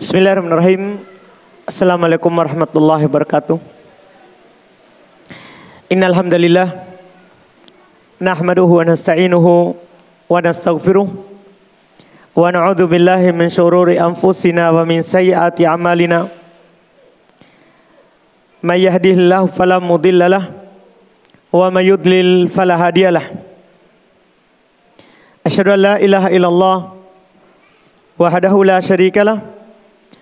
Bismillahirrahmanirrahim. Assalamualaikum warahmatullahi wabarakatuh. Innal hamdalillah nahmaduhu wa nasta'inuhu wa nastaghfiruh wa na'udzu billahi min syururi anfusina wa min sayyiati a'malina. May yahdihillahu fala mudhillalah wa may yudlil fala hadiyalah. Asyhadu an la ilaha illallah wahdahu la syarikalah wa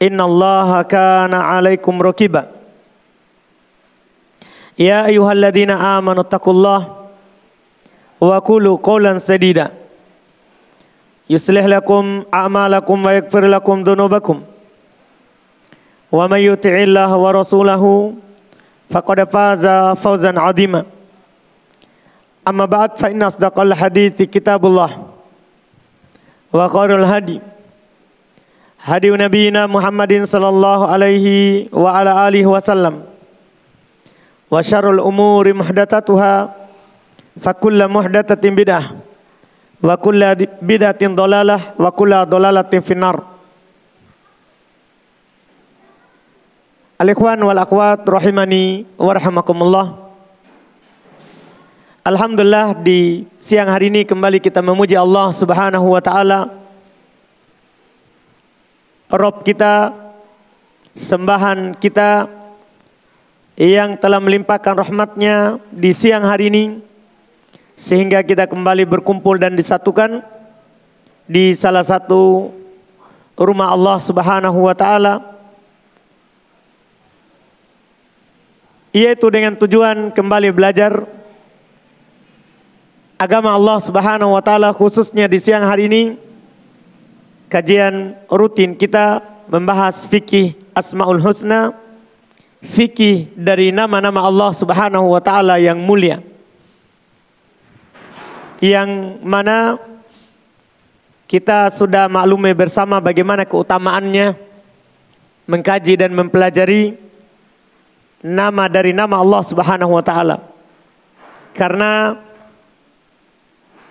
innallaha kana alaikum raqiba Ya ayyuhalladzina amanu taqullaha wa qulu qawlan sadida. Yuslih lakum a'malakum wa yaghfir lakum dhunubakum. Wa rasulahu faqad faza amma ba'd fa inna kitabullah wa khairul hadi hadi nabiyina Muhammadin sallallahu alaihi wa ala alihi wasallam wa syarrul umuri muhdatsatuha fa kullu muhdatsatin bidah wa kullu bidatin dhalalah wa kullu dhalalatin finnar. Al-ikhwan wal akhwat rahimani wa rahimakumullah. Alhamdulillah di siang hari ini kembali kita memuji Allah Subhanahu wa taala Rob kita, sembahan kita yang telah melimpahkan rahmatnya di siang hari ini sehingga kita kembali berkumpul dan disatukan di salah satu rumah Allah Subhanahu wa taala yaitu dengan tujuan kembali belajar agama Allah Subhanahu wa taala khususnya di siang hari ini kajian rutin kita membahas fikih Asmaul Husna, fikih dari nama-nama Allah Subhanahu wa taala yang mulia. Yang mana kita sudah maklumi bersama bagaimana keutamaannya mengkaji dan mempelajari nama dari nama Allah Subhanahu wa taala. Karena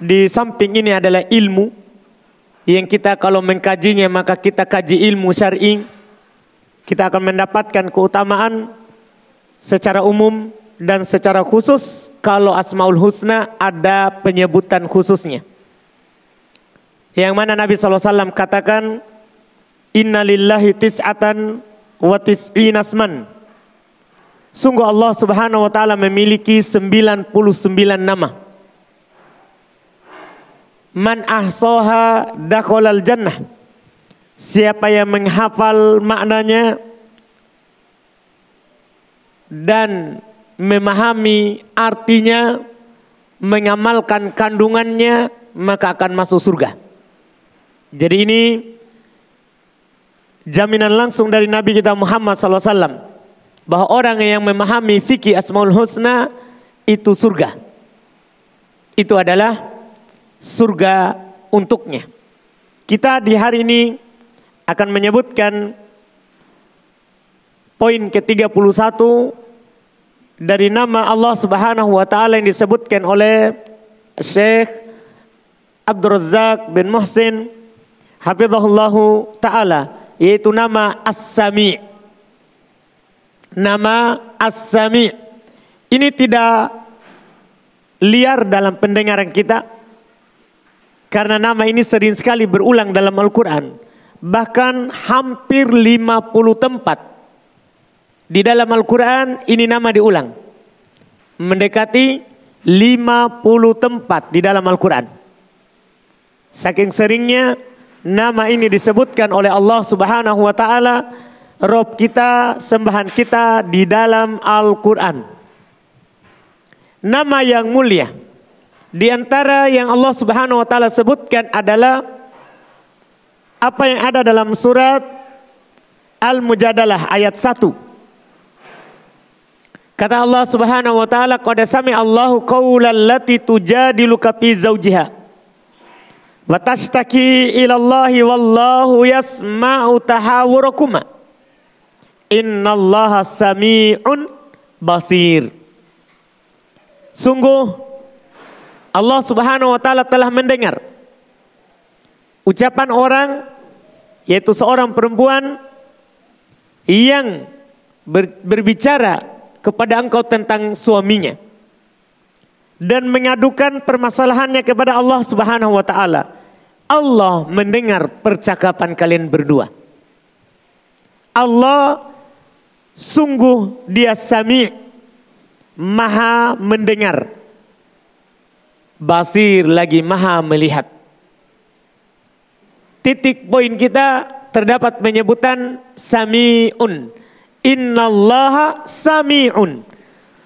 di samping ini adalah ilmu yang kita kalau mengkajinya maka kita kaji ilmu syar'i. Kita akan mendapatkan keutamaan secara umum dan secara khusus kalau Asmaul Husna ada penyebutan khususnya. Yang mana Nabi SAW katakan Inna lillahi tis'atan wa tis'inasman Sungguh Allah subhanahu wa ta'ala memiliki 99 nama Man ahsoha dakholal jannah. Siapa yang menghafal maknanya dan memahami artinya, mengamalkan kandungannya, maka akan masuk surga. Jadi ini jaminan langsung dari Nabi kita Muhammad SAW bahwa orang yang memahami fikih Asmaul Husna itu surga. Itu adalah surga untuknya. Kita di hari ini akan menyebutkan poin ke-31 dari nama Allah Subhanahu wa taala yang disebutkan oleh Syekh Abdul Razak bin Muhsin hafizahullahu taala yaitu nama As-Sami. Nama As-Sami. Ini tidak liar dalam pendengaran kita karena nama ini sering sekali berulang dalam Al-Quran. Bahkan hampir 50 tempat. Di dalam Al-Quran ini nama diulang. Mendekati 50 tempat di dalam Al-Quran. Saking seringnya nama ini disebutkan oleh Allah subhanahu wa ta'ala. Rob kita, sembahan kita di dalam Al-Quran. Nama yang mulia di antara yang Allah Subhanahu wa taala sebutkan adalah apa yang ada dalam surat Al-Mujadalah ayat 1. Kata Allah Subhanahu wa taala, "Qad sami Allahu qaulal lati tujadiluka fi zawjiha wa tashtaki ila Allahi wallahu yasma'u tahawurakuma. Innallaha sami'un basir." Sungguh Allah Subhanahu wa taala telah mendengar ucapan orang yaitu seorang perempuan yang ber, berbicara kepada engkau tentang suaminya dan mengadukan permasalahannya kepada Allah Subhanahu wa taala. Allah mendengar percakapan kalian berdua. Allah sungguh dia sami maha mendengar. Basir lagi maha melihat. Titik poin kita terdapat penyebutan sami'un. Innallaha sami'un.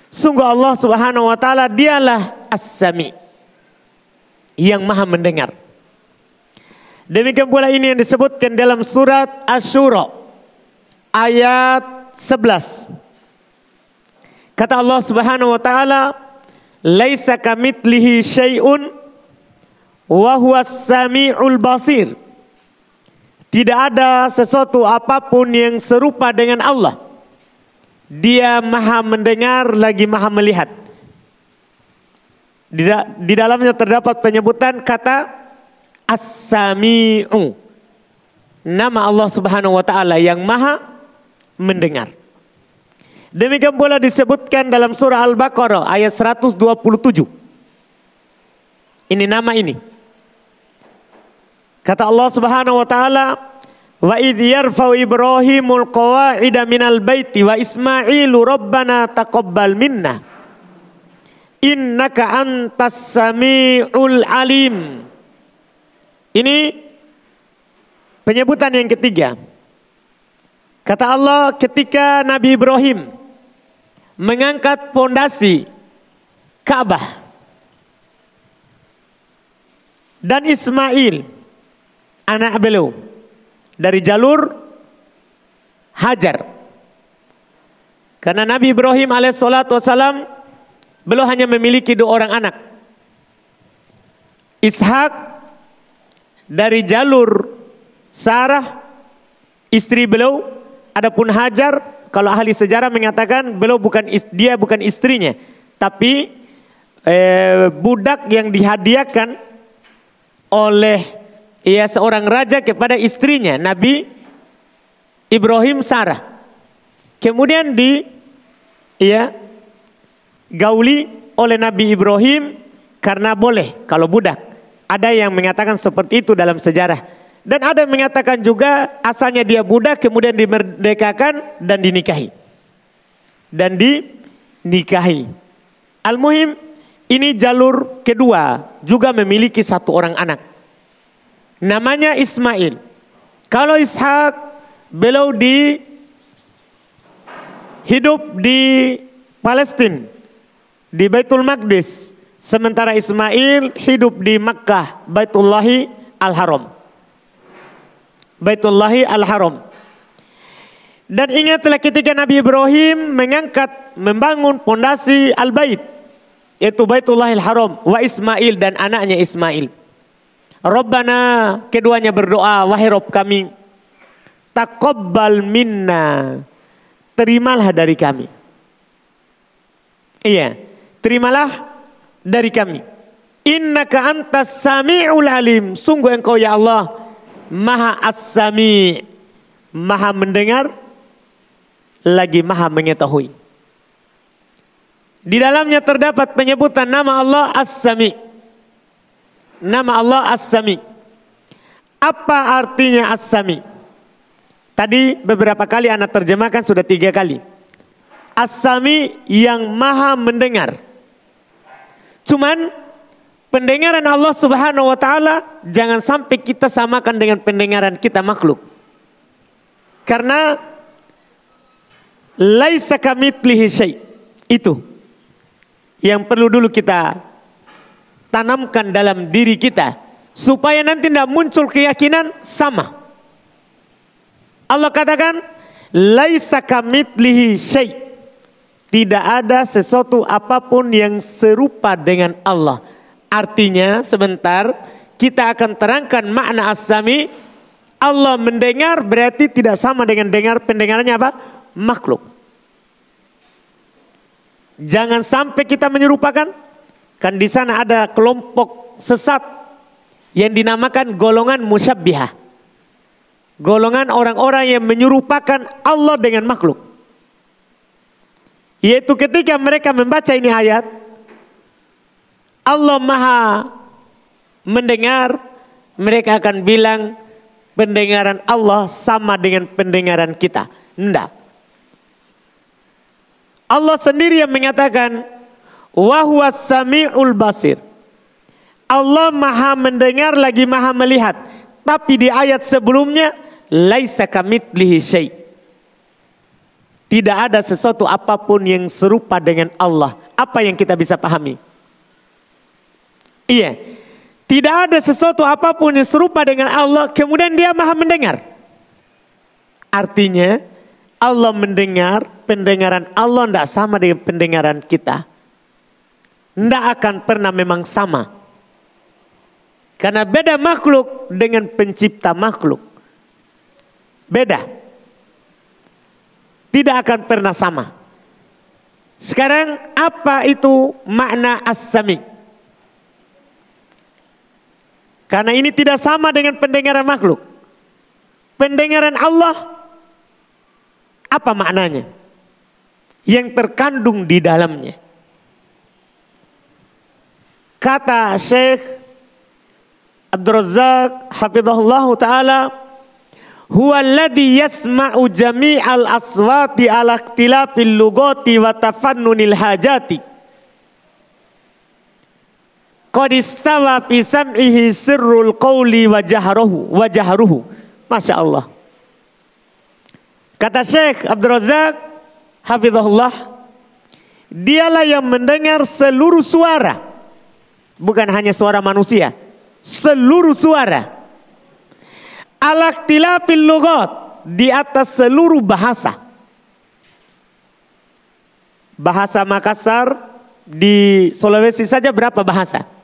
Sungguh Allah Subhanahu wa taala dialah as-sami. Yang maha mendengar. Demikian pula ini yang disebutkan dalam surat Asy-Syura ayat 11. Kata Allah Subhanahu wa taala, "Laisa kamitslihi syai'un wa huwas samiul basir." Tidak ada sesuatu apa pun yang serupa dengan Allah. Dia maha mendengar lagi maha melihat. Di, di dalamnya terdapat penyebutan kata As-Sami'u. Nama Allah subhanahu wa ta'ala yang maha mendengar. Demikian pula disebutkan dalam surah Al-Baqarah ayat 127. Ini nama ini. Kata Allah Subhanahu wa taala, "Wa idh yarfa'u Ibrahimul qawa'ida minal baiti wa Ismailu rabbana taqabbal minna. Innaka antas samiul alim." Ini penyebutan yang ketiga. Kata Allah ketika Nabi Ibrahim mengangkat pondasi Ka'bah dan Ismail anak beliau dari jalur Hajar. Karena Nabi Ibrahim alaihissalatu wassalam beliau hanya memiliki dua orang anak. Ishak dari jalur Sarah istri beliau, adapun Hajar kalau ahli sejarah mengatakan beliau bukan dia bukan istrinya, tapi eh, budak yang dihadiahkan oleh ia seorang raja kepada istrinya Nabi Ibrahim Sarah. Kemudian di ya gauli oleh Nabi Ibrahim karena boleh kalau budak. Ada yang mengatakan seperti itu dalam sejarah. Dan ada yang mengatakan juga asalnya dia budak kemudian dimerdekakan dan dinikahi. Dan dinikahi. Al-Muhim ini jalur kedua juga memiliki satu orang anak namanya Ismail. Kalau Ishak beliau di hidup di Palestina di Baitul Maqdis sementara Ismail hidup di Makkah Baitullahi Al-Haram. Baitullahi Al-Haram. Dan ingatlah ketika Nabi Ibrahim mengangkat membangun pondasi Al-Bait yaitu Baitullahil Haram wa Ismail dan anaknya Ismail. Rabbana keduanya berdoa wahai Rob kami taqabbal minna terimalah dari kami. Iya, terimalah dari kami. Innaka antas sami'ul alim. Sungguh engkau ya Allah maha as-sami' maha mendengar lagi maha mengetahui. Di dalamnya terdapat penyebutan nama Allah as-sami' nama Allah As-Sami. Apa artinya As-Sami? Tadi beberapa kali anak terjemahkan sudah tiga kali. As-Sami yang maha mendengar. Cuman pendengaran Allah subhanahu wa ta'ala jangan sampai kita samakan dengan pendengaran kita makhluk. Karena laisa kamitlihi syai. Itu yang perlu dulu kita tanamkan dalam diri kita supaya nanti tidak muncul keyakinan sama. Allah katakan Laisa kamitslihi syai. Tidak ada sesuatu apa pun yang serupa dengan Allah. Artinya sebentar kita akan terangkan makna as-sami. Allah mendengar berarti tidak sama dengan dengar pendengarannya apa? Makhluk. Jangan sampai kita menyerupakan. Kan di sana ada kelompok sesat yang dinamakan golongan musyabbihah. Golongan orang-orang yang menyerupakan Allah dengan makhluk. Yaitu ketika mereka membaca ini ayat, Allah maha mendengar, mereka akan bilang pendengaran Allah sama dengan pendengaran kita. Tidak. Allah sendiri yang mengatakan, Wahuwas sami'ul basir. Allah maha mendengar lagi maha melihat. Tapi di ayat sebelumnya, Laisa kamitslihi syai' Tidak ada sesuatu apa pun yang serupa dengan Allah. Apa yang kita bisa pahami? Iya. Tidak ada sesuatu apa pun yang serupa dengan Allah. Kemudian dia maha mendengar. Artinya Allah mendengar. Pendengaran Allah tidak sama dengan pendengaran kita. Tidak akan pernah memang sama. Karena beda makhluk dengan pencipta makhluk. Beda tidak akan pernah sama. Sekarang apa itu makna as-sami? Karena ini tidak sama dengan pendengaran makhluk. Pendengaran Allah apa maknanya? Yang terkandung di dalamnya. Kata Syekh Abdul Razak hafizahullah taala huwa alladhi yasma'u jami'al aswati ala ikhtilafil lugati wa tafannunil hajati qad istawa fi sam'ihi sirrul qawli wa jahruhu wa Masya Allah kata Syekh Abdul Razak hafizahullah dialah yang mendengar seluruh suara bukan hanya suara manusia seluruh suara Alaktilafil lugat di atas seluruh bahasa. Bahasa Makassar di Sulawesi saja berapa bahasa?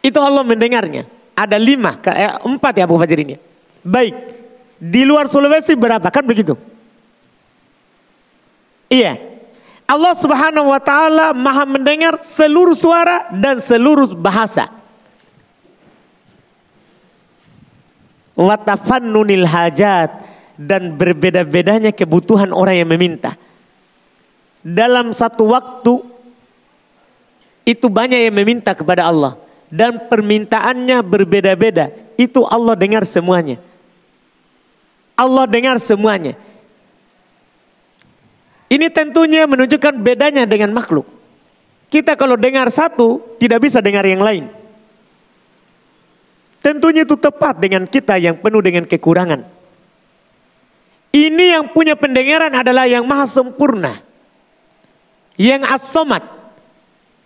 Itu Allah mendengarnya. Ada lima, eh, empat ya Abu Fajr ini. Baik, di luar Sulawesi berapa? Kan begitu? Iya. Allah subhanahu wa ta'ala maha mendengar seluruh suara dan seluruh bahasa. watafannunil hajat dan berbeda-bedanya kebutuhan orang yang meminta. Dalam satu waktu itu banyak yang meminta kepada Allah dan permintaannya berbeda-beda. Itu Allah dengar semuanya. Allah dengar semuanya. Ini tentunya menunjukkan bedanya dengan makhluk. Kita kalau dengar satu tidak bisa dengar yang lain. Tentunya itu tepat dengan kita yang penuh dengan kekurangan. Ini yang punya pendengaran adalah yang maha sempurna. Yang as-somad.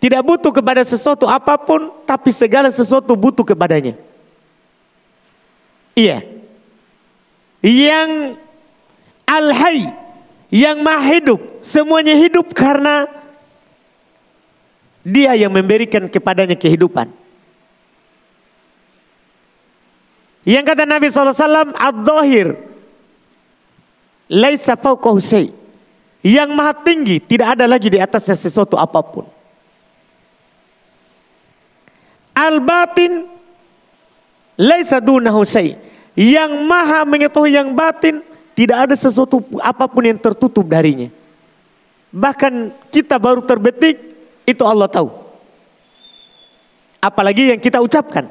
Tidak butuh kepada sesuatu apa pun, tapi segala sesuatu butuh kepadanya. Iya. Yang al-hay, yang maha hidup. Semuanya hidup karena dia yang memberikan kepadanya kehidupan. Yang kata Nabi SAW, Ad-Dohir. Laisa fauqahu Yang maha tinggi, tidak ada lagi di atasnya sesuatu apa pun. Al-Batin. Laisa dunahu Yang maha mengetahui yang batin, tidak ada sesuatu apa pun yang tertutup darinya. Bahkan kita baru terbetik, itu Allah tahu. Apalagi yang kita ucapkan.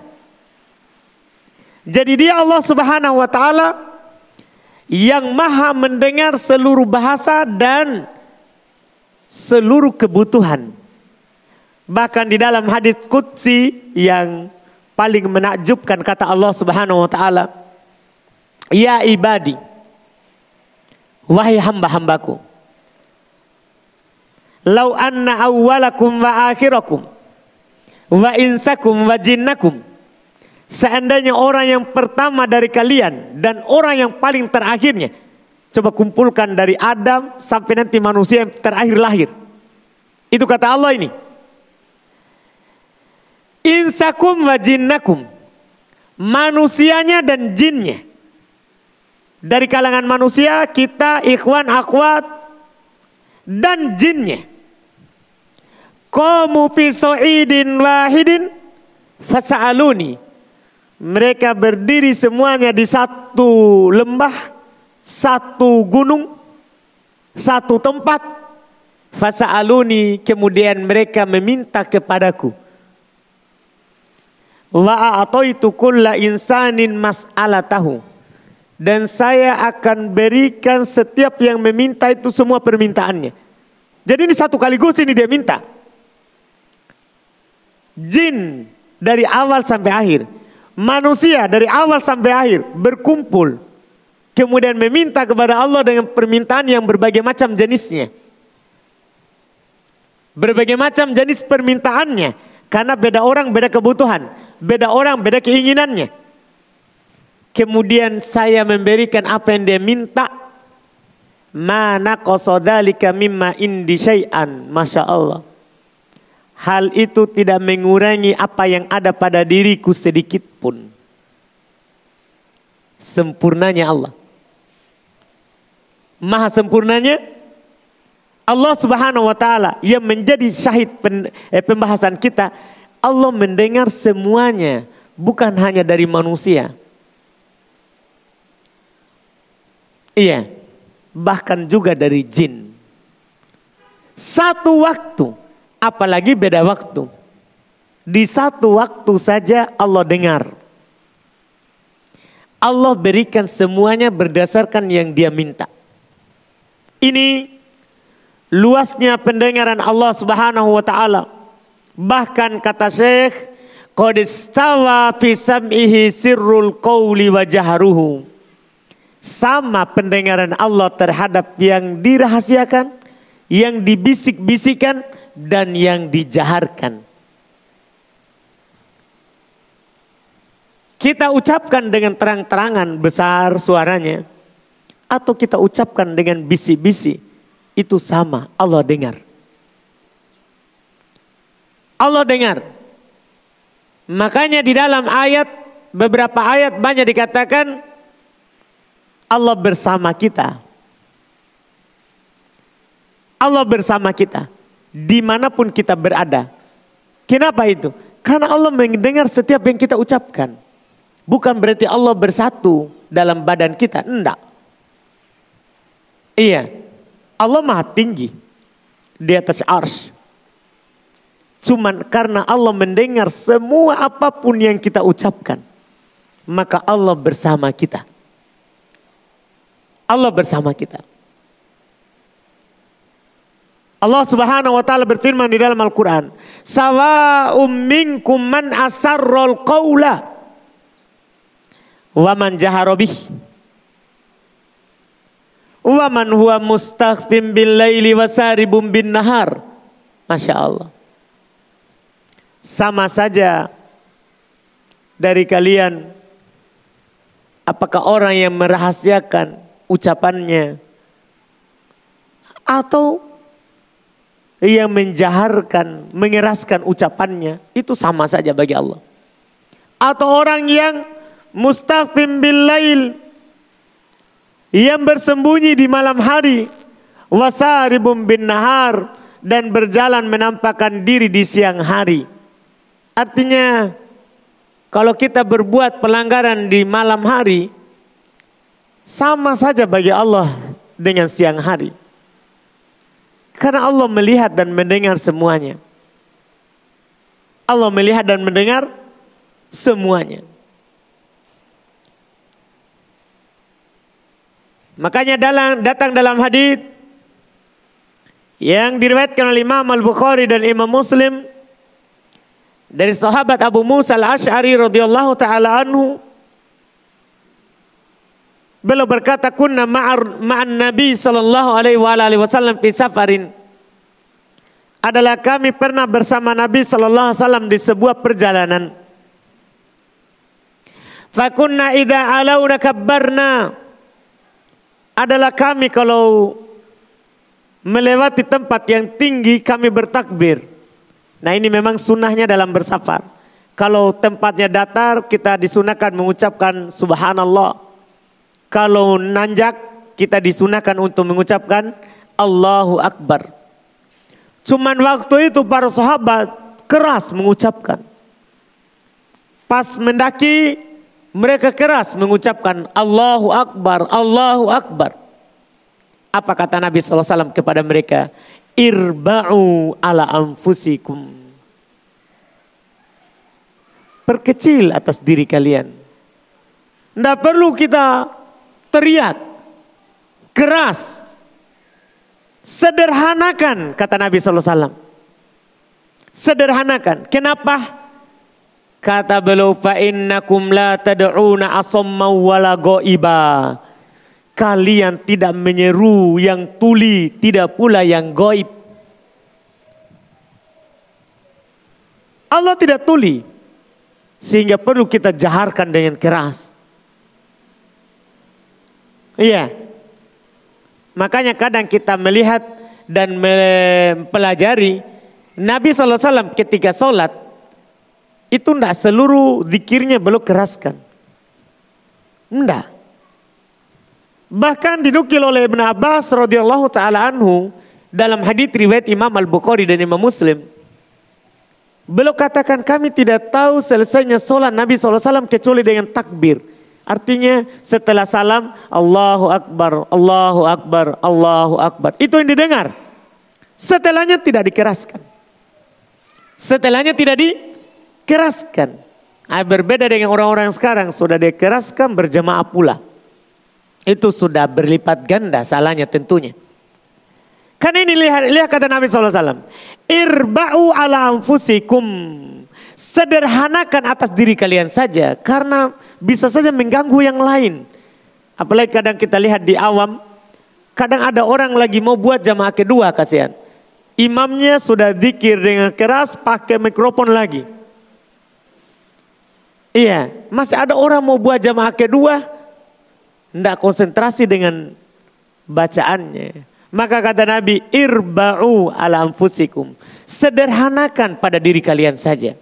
Jadi dia Allah Subhanahu wa taala yang maha mendengar seluruh bahasa dan seluruh kebutuhan. Bahkan di dalam hadis qudsi yang paling menakjubkan kata Allah Subhanahu wa taala, "Ya ibadi, wahai hamba-hambaku, lau anna awwalakum wa akhirakum wa insakum wa jinnakum" Seandainya orang yang pertama dari kalian dan orang yang paling terakhirnya Coba kumpulkan dari Adam sampai nanti manusia yang terakhir lahir. Itu kata Allah ini. Insakum wa jinnakum. Manusianya dan jinnya. Dari kalangan manusia kita ikhwan akhwat dan jinnya. Qamu fi su'idin wahidin fasa'aluni. Mereka berdiri semuanya di satu lembah, satu gunung, satu tempat. Fasa'aluni kemudian mereka meminta kepadaku. Wa a'taitu kulla insanin mas'alatahu. Dan saya akan berikan setiap yang meminta itu semua permintaannya. Jadi ini satu kaligus ini dia minta jin dari awal sampai akhir, manusia dari awal sampai akhir berkumpul, kemudian meminta kepada Allah dengan permintaan yang berbagai macam jenisnya. Berbagai macam jenis permintaannya, karena beda orang beda kebutuhan, beda orang beda keinginannya. Kemudian saya memberikan apa yang dia minta. Mana qasadzalika mimma indi syai'an. Masya Allah hal itu tidak mengurangi apa yang ada pada diriku sedikit pun. Sempurnanya Allah. Maha sempurnanya Allah Subhanahu wa taala yang menjadi syahid eh, pembahasan kita. Allah mendengar semuanya, bukan hanya dari manusia. Iya, bahkan juga dari jin. Satu waktu apalagi beda waktu. Di satu waktu saja Allah dengar. Allah berikan semuanya berdasarkan yang dia minta. Ini luasnya pendengaran Allah Subhanahu wa taala. Bahkan kata Syekh, "Qad istawa fi sam'ihi sirrul qawli wa jahruhu." Sama pendengaran Allah terhadap yang dirahasiakan, yang dibisik-bisikan dan yang dijaharkan. Kita ucapkan dengan terang-terangan besar suaranya. Atau kita ucapkan dengan bisi-bisi. Itu sama Allah dengar. Allah dengar. Makanya di dalam ayat, beberapa ayat banyak dikatakan Allah bersama kita. Allah bersama kita di mana pun kita berada. Kenapa itu? Karena Allah mendengar setiap yang kita ucapkan. Bukan berarti Allah bersatu dalam badan kita. Enggak. Iya. Allah maha tinggi. Di atas ars. Cuman karena Allah mendengar semua apa pun yang kita ucapkan. Maka Allah bersama kita. Allah bersama kita. Allah Subhanahu wa taala berfirman di dalam Al-Qur'an, "Sawa'um minkum man asarrul qawla wa man jahara bih." Wa man huwa mustakhfim bil laili wa saribum bin nahar. Masya Allah. Sama saja dari kalian apakah orang yang merahasiakan ucapannya atau yang menjaharkan, mengeraskan ucapannya, itu sama saja bagi Allah. Atau orang yang mustaqim bil lail, yang bersembunyi di malam hari, wasaribum bin nahar, dan berjalan menampakkan diri di siang hari. Artinya, kalau kita berbuat pelanggaran di malam hari, sama saja bagi Allah dengan siang hari. Karena Allah melihat dan mendengar semuanya. Allah melihat dan mendengar semuanya. Makanya dalam datang dalam hadis yang diriwayatkan oleh Imam Al-Bukhari dan Imam Muslim dari sahabat Abu Musa Al-Asy'ari radhiyallahu taala anhu Beliau berkata kunna ma'ar ma'an Nabi sallallahu alaihi wa wasallam fi safarin. Adalah kami pernah bersama Nabi sallallahu alaihi wasallam di sebuah perjalanan. Fakunna idza alauna kabbarna. adalah kami kalau melewati tempat yang tinggi kami bertakbir. Nah ini memang sunnahnya dalam bersafar. Kalau tempatnya datar kita disunahkan mengucapkan subhanallah. Kalau nanjak kita disunahkan untuk mengucapkan Allahu Akbar. Cuman waktu itu para sahabat keras mengucapkan. Pas mendaki mereka keras mengucapkan Allahu Akbar, Allahu Akbar. Apa kata Nabi SAW kepada mereka? Irba'u ala anfusikum. Perkecil atas diri kalian. Tidak perlu kita teriak, keras, sederhanakan kata Nabi SAW. Sederhanakan. Kenapa? Kata beliau fa innakum la tad'una asamma wala ghaiba. Kalian tidak menyeru yang tuli, tidak pula yang goib. Allah tidak tuli. Sehingga perlu kita jaharkan dengan keras. Iya. Makanya kadang kita melihat dan mempelajari Nabi SAW ketika sholat itu tidak seluruh zikirnya belum keraskan. Tidak. Bahkan dinukil oleh Ibn Abbas radhiyallahu taala anhu dalam hadis riwayat Imam Al Bukhari dan Imam Muslim. Beliau katakan kami tidak tahu selesainya sholat Nabi SAW kecuali dengan takbir. Artinya setelah salam Allahu Akbar, Allahu Akbar, Allahu Akbar. Itu yang didengar. Setelahnya tidak dikeraskan. Setelahnya tidak di keraskan. Nah, berbeda dengan orang-orang sekarang sudah dikeraskan berjamaah pula. Itu sudah berlipat ganda salahnya tentunya. Karena ini lihat, lihat kata Nabi SAW. Irba'u ala anfusikum. Sederhanakan atas diri kalian saja. Karena bisa saja mengganggu yang lain. Apalagi kadang kita lihat di awam. Kadang ada orang lagi mau buat jamaah kedua kasihan. Imamnya sudah dikir dengan keras pakai mikrofon lagi. Iya, masih ada orang mau buat jamaah kedua, tidak konsentrasi dengan bacaannya. Maka kata Nabi, irba'u ala anfusikum. Sederhanakan pada diri kalian saja.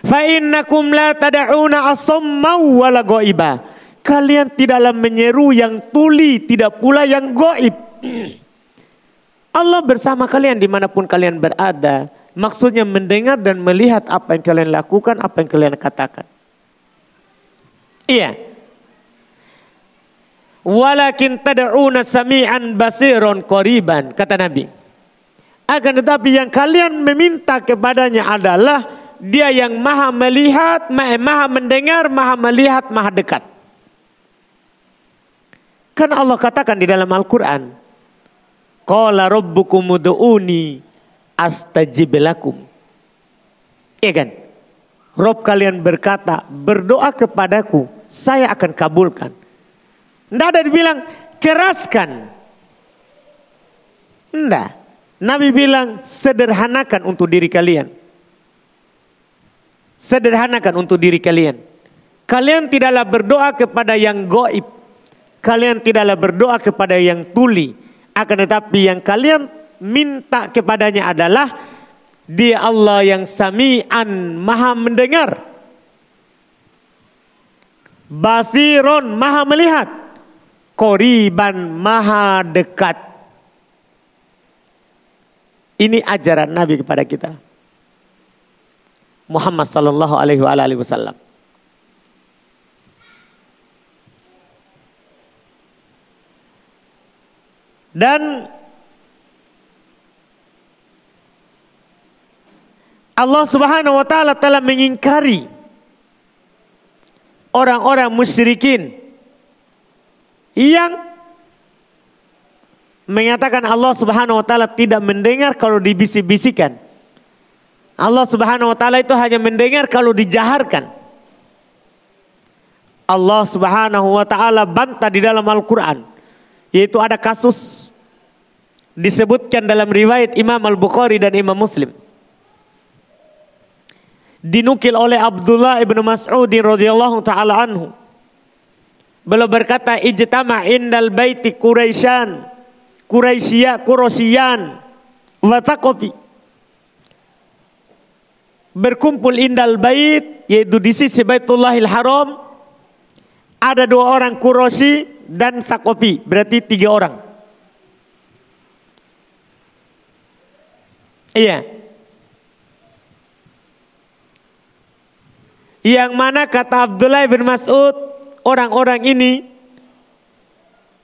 Fa innakum la tada'una asamma wala goiba. Kalian tidaklah menyeru yang tuli, tidak pula yang goib. Allah bersama kalian di mana pun kalian berada. Maksudnya mendengar dan melihat apa yang kalian lakukan, apa yang kalian katakan. Iya. Walakin tad'una sami'an basiron qoriban kata Nabi. Akan tetapi yang kalian meminta kepadanya adalah dia yang maha melihat, maha mendengar, maha melihat, maha dekat. Kan Allah katakan di dalam Al-Quran. Qala rabbukum udu'uni astajib lakum. Iya kan? Rob kalian berkata, berdoa kepadaku, saya akan kabulkan. Tidak ada dibilang, keraskan. Tidak. Nabi bilang, sederhanakan untuk diri kalian. Sederhanakan untuk diri kalian. Kalian tidaklah berdoa kepada yang goib. Kalian tidaklah berdoa kepada yang tuli. Akan tetapi yang kalian minta kepadanya adalah dia Allah yang sami'an maha mendengar. Basiron maha melihat. Koriban maha dekat. Ini ajaran Nabi kepada kita. Muhammad sallallahu alaihi wasallam. Dan Allah Subhanahu wa taala telah mengingkari orang-orang musyrikin yang mengatakan Allah Subhanahu wa taala tidak mendengar kalau dibisik-bisikan. Allah Subhanahu wa taala itu hanya mendengar kalau dijaharkan. Allah Subhanahu wa taala bantah di dalam Al-Qur'an yaitu ada kasus disebutkan dalam riwayat Imam Al-Bukhari dan Imam Muslim dinukil oleh Abdullah ibnu Mas'ud radhiyallahu taala anhu Beliau berkata ijtama indal baiti Quraisyan Quraisya Qurosyan wa berkumpul indal bait yaitu di sisi Baitullahil Haram ada dua orang Quraisy dan Sakopi berarti tiga orang. Iya. Yang mana kata Abdullah bin Mas'ud orang-orang ini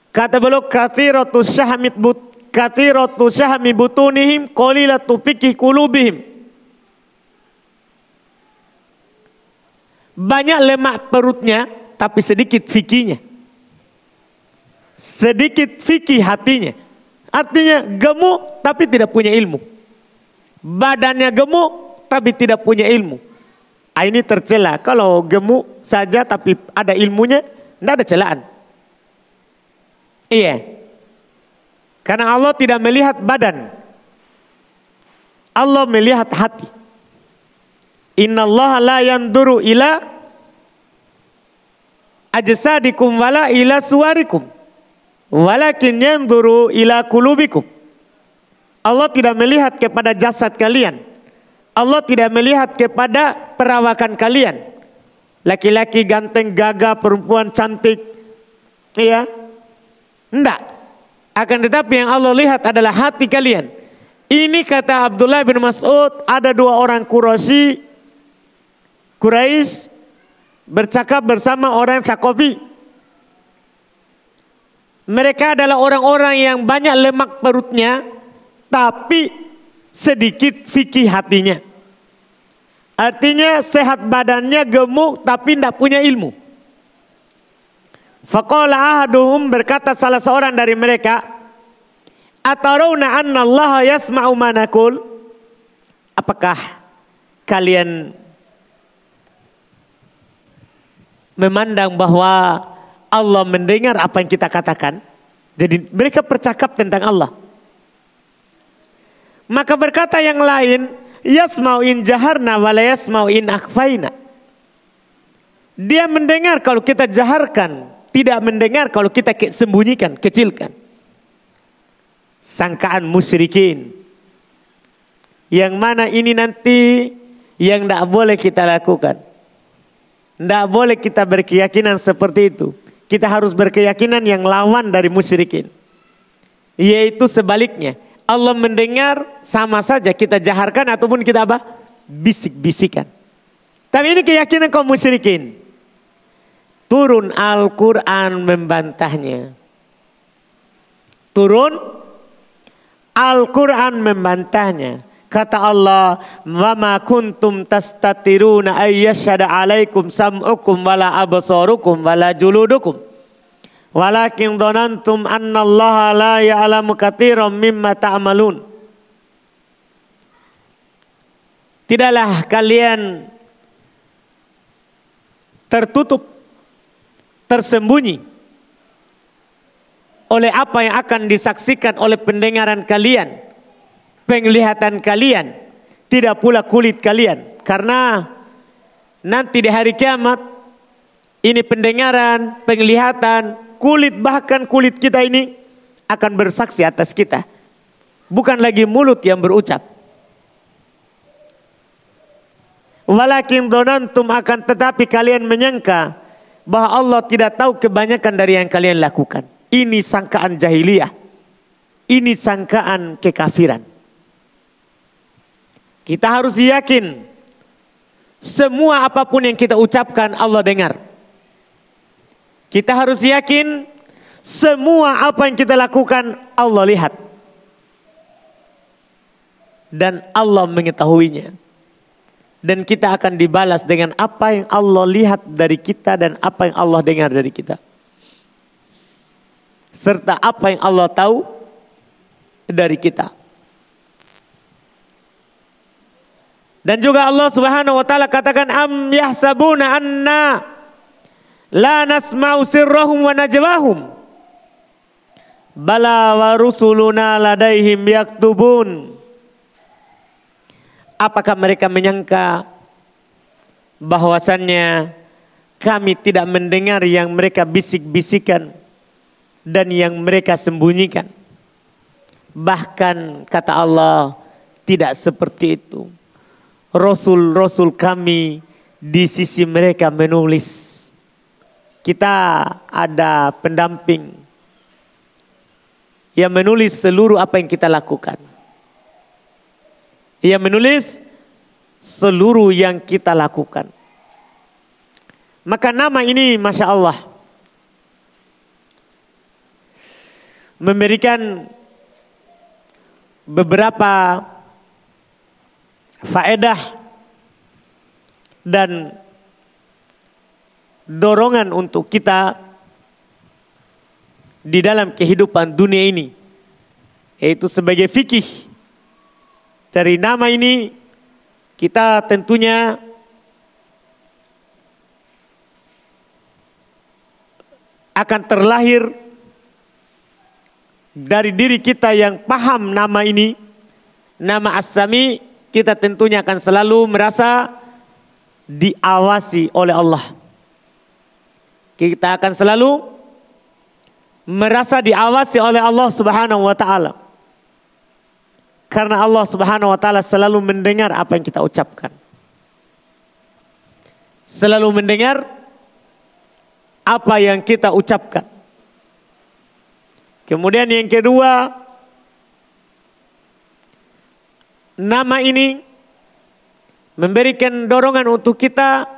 kata beliau kathiratu syahmit but kathiratu syahmi butunihim qalilatu fikih kulubihim Banyak lemak perutnya, tapi sedikit fikihnya. Sedikit fikih hatinya. Artinya gemuk tapi tidak punya ilmu. Badannya gemuk tapi tidak punya ilmu. Ah, ini tercela. Kalau gemuk saja tapi ada ilmunya, tidak ada celaan. Iya. Karena Allah tidak melihat badan. Allah melihat hati. Inna Allah la yanduru ila ajsadikum wala ila suwarikum. Walakin yanduru ila kulubikum. Allah tidak melihat kepada jasad kalian. Allah tidak melihat kepada perawakan kalian. Laki-laki ganteng, gagah, perempuan cantik. Iya. Enggak. Akan tetapi yang Allah lihat adalah hati kalian. Ini kata Abdullah bin Mas'ud, ada dua orang Quraisy Quraisy bercakap bersama orang Sakofi. Mereka adalah orang-orang yang banyak lemak perutnya, tapi sedikit fikih hatinya. Artinya sehat badannya gemuk tapi tidak punya ilmu. Faqala ahaduhum berkata salah seorang dari mereka, Atarawna anna Allah yasma'u manakul? Apakah kalian memandang bahwa Allah mendengar apa yang kita katakan. Jadi mereka bercakap tentang Allah. Maka berkata yang lain, yasmau in jaharna wa yasmau in akhfaina. Dia mendengar kalau kita jaharkan, tidak mendengar kalau kita sembunyikan, kecilkan. Sangkaan musyrikin. Yang mana ini nanti yang tidak boleh kita lakukan. Tidak boleh kita berkeyakinan seperti itu. Kita harus berkeyakinan yang lawan dari musyrikin. Yaitu sebaliknya. Allah mendengar sama saja kita jaharkan ataupun kita apa? Bisik-bisikan. Tapi ini keyakinan kaum musyrikin. Turun Al-Quran membantahnya. Turun Al-Quran membantahnya. Kata Allah, "Wa ma kuntum tastatiruna ayyashhada 'alaikum sam'ukum wala absarukum wala juludukum." Walakin dhanantum anna Allah la ya'lamu katsiran mimma ta'malun. Tidaklah kalian tertutup, tersembunyi oleh apa yang akan disaksikan oleh pendengaran kalian penglihatan kalian, tidak pula kulit kalian. Karena nanti di hari kiamat ini pendengaran, penglihatan, kulit bahkan kulit kita ini akan bersaksi atas kita. Bukan lagi mulut yang berucap. Walakin donantum akan tetapi kalian menyangka bahwa Allah tidak tahu kebanyakan dari yang kalian lakukan. Ini sangkaan jahiliyah. Ini sangkaan kekafiran. Kita harus yakin semua apa pun yang kita ucapkan Allah dengar. Kita harus yakin semua apa yang kita lakukan Allah lihat. Dan Allah mengetahuinya. Dan kita akan dibalas dengan apa yang Allah lihat dari kita dan apa yang Allah dengar dari kita. Serta apa yang Allah tahu dari kita. Dan juga Allah Subhanahu wa taala katakan am yahsabuna anna la nasma'u sirrahum wa najwahum. Bala wa rusuluna ladaihim yaktubun. Apakah mereka menyangka bahwasannya kami tidak mendengar yang mereka bisik-bisikan dan yang mereka sembunyikan. Bahkan kata Allah tidak seperti itu. Rasul-rasul kami di sisi mereka menulis. Kita ada pendamping yang menulis seluruh apa yang kita lakukan. Ia menulis seluruh yang kita lakukan. Maka nama ini Masya Allah memberikan beberapa faedah dan dorongan untuk kita di dalam kehidupan dunia ini yaitu sebagai fikih dari nama ini kita tentunya akan terlahir dari diri kita yang paham nama ini, nama As-Sami, kita tentunya akan selalu merasa diawasi oleh Allah. Kita akan selalu merasa diawasi oleh Allah Subhanahu wa taala. Karena Allah Subhanahu wa taala selalu mendengar apa yang kita ucapkan. Selalu mendengar apa yang kita ucapkan. Kemudian yang kedua, nama ini memberikan dorongan untuk kita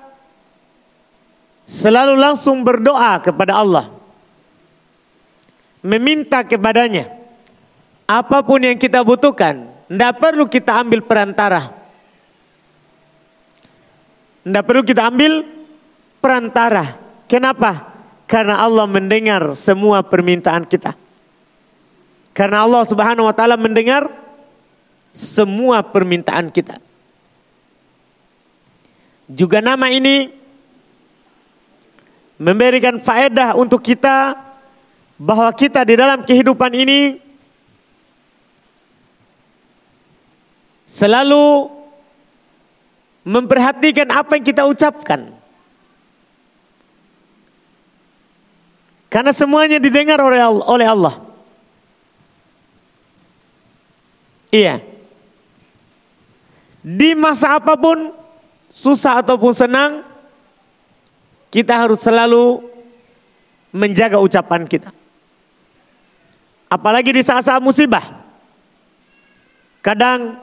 selalu langsung berdoa kepada Allah. Meminta kepadanya. Apa pun yang kita butuhkan, tidak perlu kita ambil perantara. Tidak perlu kita ambil perantara. Kenapa? Karena Allah mendengar semua permintaan kita. Karena Allah Subhanahu wa taala mendengar semua permintaan kita. Juga nama ini memberikan faedah untuk kita bahwa kita di dalam kehidupan ini selalu memperhatikan apa yang kita ucapkan. Karena semuanya didengar oleh Allah. Iya. Di masa apa pun, susah ataupun senang, kita harus selalu menjaga ucapan kita. Apalagi di saat-saat musibah. Kadang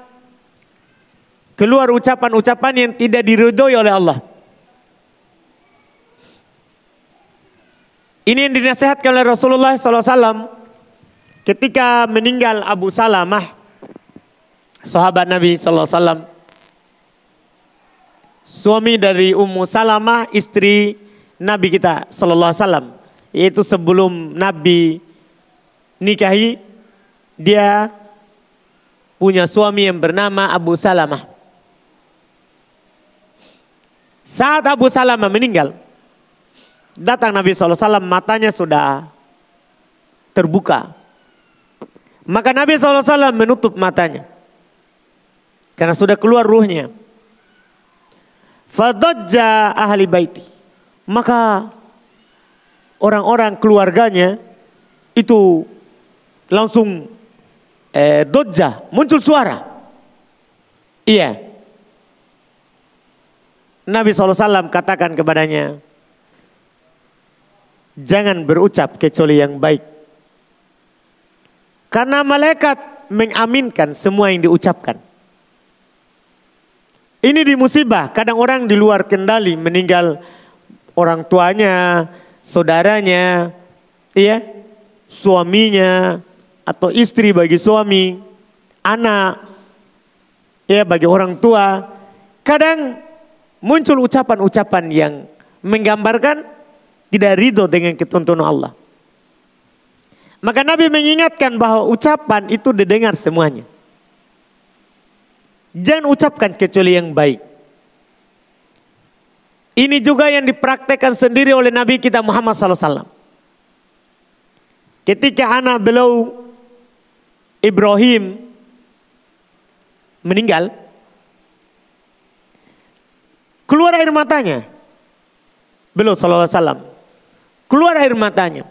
keluar ucapan-ucapan yang tidak diridhoi oleh Allah. Ini yang dinasihatkan oleh Rasulullah SAW ketika meninggal Abu Salamah, sahabat Nabi SAW. Suami dari Ummu Salamah, istri Nabi kita SAW. Yaitu sebelum Nabi nikahi, dia punya suami yang bernama Abu Salamah. Saat Abu Salamah meninggal, Datang Nabi SAW matanya sudah terbuka. Maka Nabi SAW menutup matanya. Karena sudah keluar ruhnya. Fadajja ahli baiti. Maka orang-orang keluarganya itu langsung eh, dojja, muncul suara. Iya. Nabi SAW katakan kepadanya, jangan berucap kecuali yang baik. Karena malaikat mengaminkan semua yang diucapkan. Ini di musibah, kadang orang di luar kendali meninggal orang tuanya, saudaranya, iya, suaminya atau istri bagi suami, anak, ya bagi orang tua. Kadang muncul ucapan-ucapan yang menggambarkan tidak ridho dengan ketentuan Allah. Maka Nabi mengingatkan bahwa ucapan itu didengar semuanya. Jangan ucapkan kecuali yang baik. Ini juga yang dipraktekkan sendiri oleh Nabi kita Muhammad SAW. Ketika anak beliau Ibrahim meninggal, keluar air matanya. beliau sallallahu alaihi. Keluar air matanya.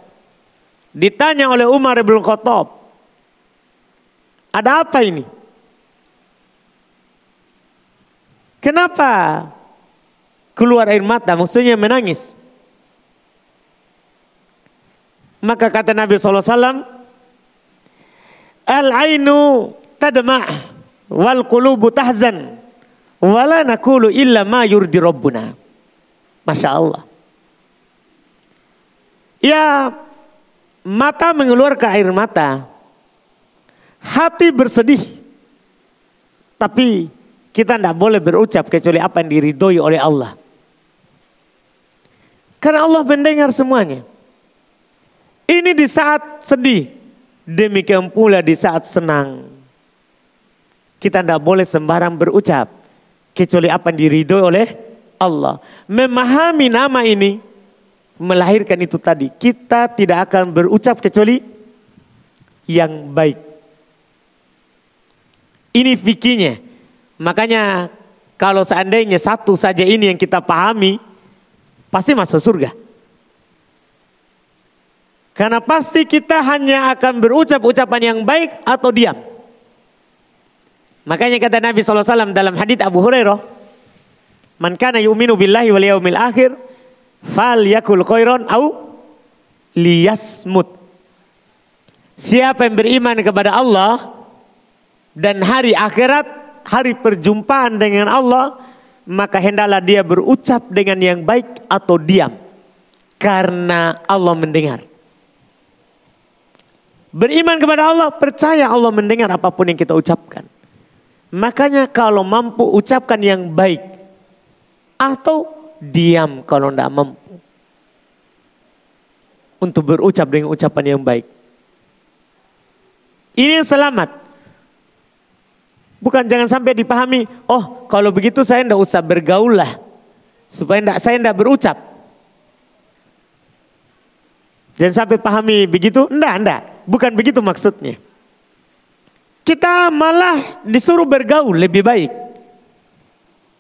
Ditanya oleh Umar bin Khattab, "Ada apa ini?" Kenapa keluar air mata? Maksudnya menangis. Maka kata Nabi SAW, Al-ainu tadma' wal qulubu tahzan wala nakulu illa ma yurdi rabbuna. Masya Allah. Ya, mata mengeluarkan air mata. Hati bersedih. Tapi kita tidak boleh berucap kecuali apa yang diridhoi oleh Allah. Karena Allah mendengar semuanya. Ini di saat sedih, demikian pula di saat senang. Kita tidak boleh sembarang berucap, kecuali apa yang diridhoi oleh Allah. Memahami nama ini, melahirkan itu tadi. Kita tidak akan berucap kecuali yang baik. Ini fikirnya. Makanya kalau seandainya satu saja ini yang kita pahami, pasti masuk surga. Karena pasti kita hanya akan berucap ucapan yang baik atau diam. Makanya kata Nabi SAW dalam hadis Abu Hurairah, "Man kana yu'minu billahi wal yaumil akhir, fal yakul khairan au liyasmut." Siapa yang beriman kepada Allah dan hari akhirat, hari perjumpaan dengan Allah, maka hendaklah dia berucap dengan yang baik atau diam. Karena Allah mendengar. Beriman kepada Allah, percaya Allah mendengar apa pun yang kita ucapkan. Makanya kalau mampu ucapkan yang baik atau diam kalau tidak mampu. Untuk berucap dengan ucapan yang baik. Ini yang selamat. Bukan jangan sampai dipahami, oh kalau begitu saya tidak usah bergaul lah. Supaya enggak, saya tidak berucap. Jangan sampai pahami begitu, enggak, enggak. Bukan begitu maksudnya. Kita malah disuruh bergaul lebih baik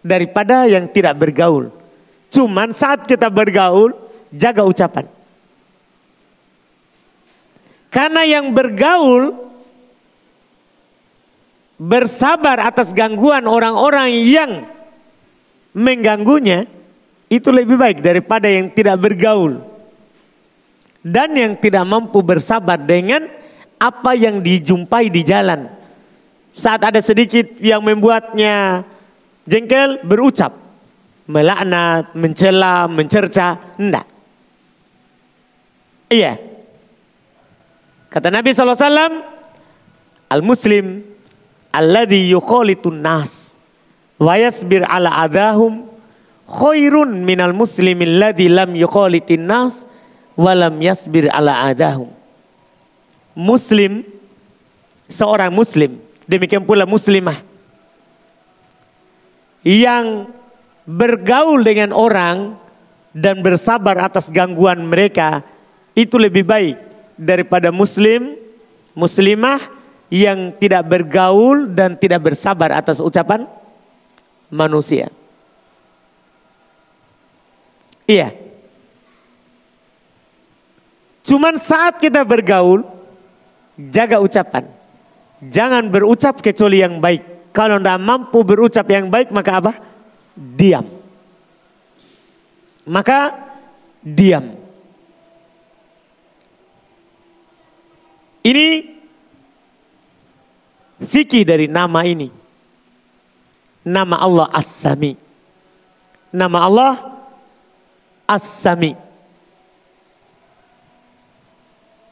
daripada yang tidak bergaul. Cuman saat kita bergaul, jaga ucapan. Karena yang bergaul bersabar atas gangguan orang-orang yang mengganggunya itu lebih baik daripada yang tidak bergaul dan yang tidak mampu bersabar dengan apa yang dijumpai di jalan. Saat ada sedikit yang membuatnya jengkel, berucap, melaknat, mencela, mencerca, enggak. Iya. Kata Nabi SAW, Al-Muslim, Alladhi yukhalitun nas, wa yasbir ala adahum, khairun minal muslimin alladhi lam yukhalitin nas, walam yasbir ala adahum. Muslim, seorang muslim, demikian pula muslimah. Yang bergaul dengan orang dan bersabar atas gangguan mereka itu lebih baik daripada muslim, muslimah yang tidak bergaul dan tidak bersabar atas ucapan manusia. Iya. Cuman saat kita bergaul, jaga ucapan. Jangan berucap kecuali yang baik. Kalau tidak mampu berucap yang baik, maka apa? Diam. Maka diam. Ini fikih dari nama ini. Nama Allah As-Sami. Nama Allah As-Sami.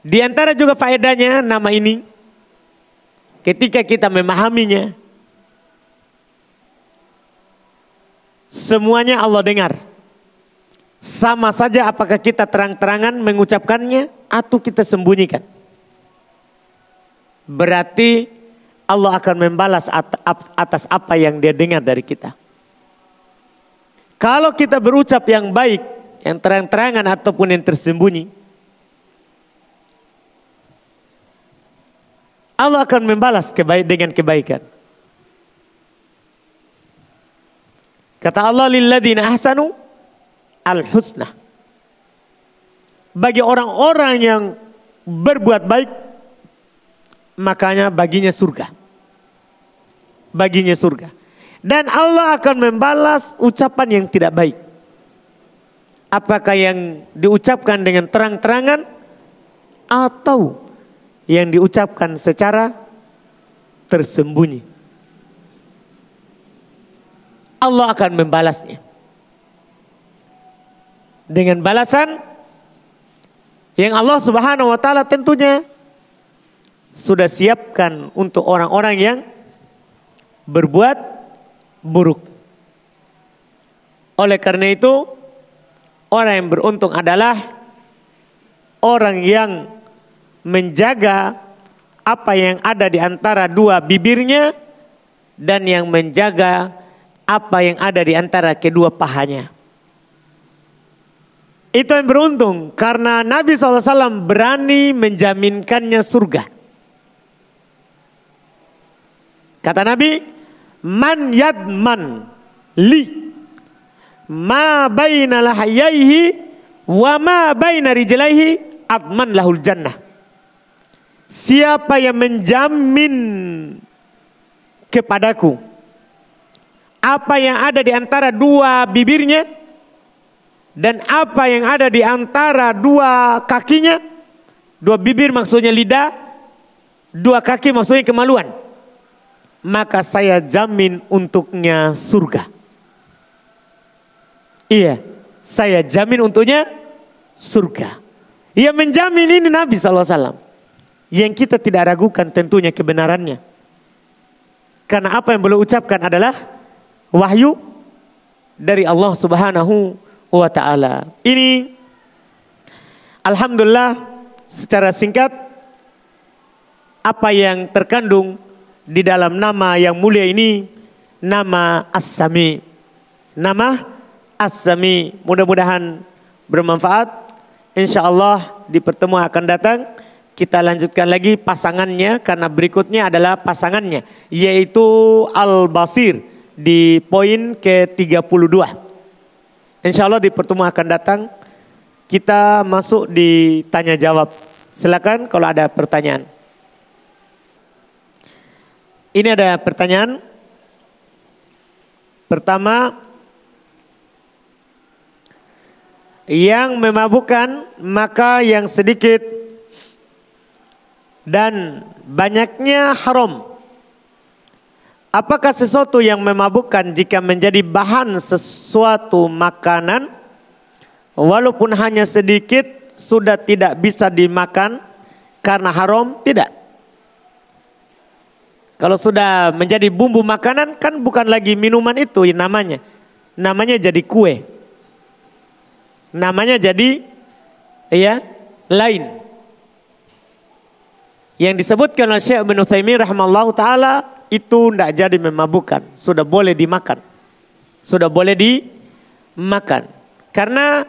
Di antara juga faedahnya nama ini ketika kita memahaminya semuanya Allah dengar. Sama saja apakah kita terang-terangan mengucapkannya atau kita sembunyikan. Berarti Allah akan membalas atas apa yang dia dengar dari kita. Kalau kita berucap yang baik, yang terang-terangan ataupun yang tersembunyi, Allah akan membalas kebaik dengan kebaikan. Kata Allah lilladina ahsanu al-husna bagi orang-orang yang berbuat baik makanya baginya surga. Baginya surga. Dan Allah akan membalas ucapan yang tidak baik. Apakah yang diucapkan dengan terang-terangan atau yang diucapkan secara tersembunyi. Allah akan membalasnya. Dengan balasan yang Allah Subhanahu wa taala tentunya sudah siapkan untuk orang-orang yang berbuat buruk. Oleh karena itu, orang yang beruntung adalah orang yang menjaga apa yang ada di antara dua bibirnya dan yang menjaga apa yang ada di antara kedua pahanya. Itu yang beruntung karena Nabi SAW berani menjaminkannya surga. Kata Nabi, man yadman li ma baina lahayaihi wa ma baina rijlaihi adman lahul jannah. Siapa yang menjamin kepadaku apa yang ada di antara dua bibirnya dan apa yang ada di antara dua kakinya, dua bibir maksudnya lidah, dua kaki maksudnya kemaluan. Maka saya jamin untuknya surga. Iya, saya jamin untuknya surga. Ia menjamin ini Nabi SAW. Yang kita tidak ragukan tentunya kebenarannya. Karena apa yang beliau ucapkan adalah wahyu dari Allah Subhanahu wa taala. Ini alhamdulillah secara singkat apa yang terkandung di dalam nama yang mulia ini nama As-Sami. Nama As-Sami. Mudah-mudahan bermanfaat. Insya Allah di pertemuan akan datang kita lanjutkan lagi pasangannya karena berikutnya adalah pasangannya yaitu Al-Basir di poin ke-32. Insya Allah di pertemuan akan datang kita masuk di tanya jawab. Silakan kalau ada pertanyaan. Ini ada pertanyaan. Pertama, yang memabukkan maka yang sedikit dan banyaknya haram. Apakah sesuatu yang memabukkan jika menjadi bahan sesuatu makanan walaupun hanya sedikit sudah tidak bisa dimakan karena haram? Tidak. Kalau sudah menjadi bumbu makanan kan bukan lagi minuman itu namanya. Namanya jadi kue. Namanya jadi ya lain. Yang disebutkan oleh Syekh bin Utsaimin rahimallahu taala itu tidak jadi memabukkan. Sudah boleh dimakan. Sudah boleh dimakan. Karena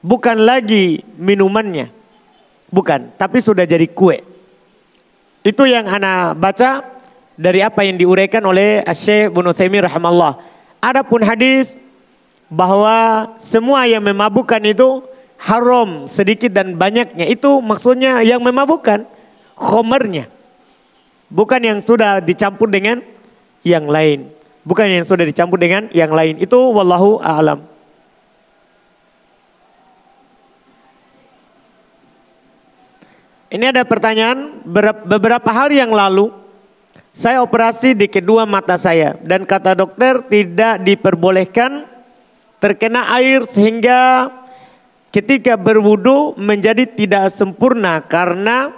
bukan lagi minumannya. Bukan, tapi sudah jadi kue. Itu yang ana baca dari apa yang diuraikan oleh Syekh Ibnu Utsaimin rahimallah. Adapun hadis bahwa semua yang memabukkan itu haram sedikit dan banyaknya itu maksudnya yang memabukkan khomernya Bukan yang sudah dicampur dengan yang lain. Bukan yang sudah dicampur dengan yang lain. Itu wallahu a'lam. Ini ada pertanyaan, beberapa hari yang lalu saya operasi di kedua mata saya dan kata dokter tidak diperbolehkan terkena air sehingga ketika berwudu menjadi tidak sempurna karena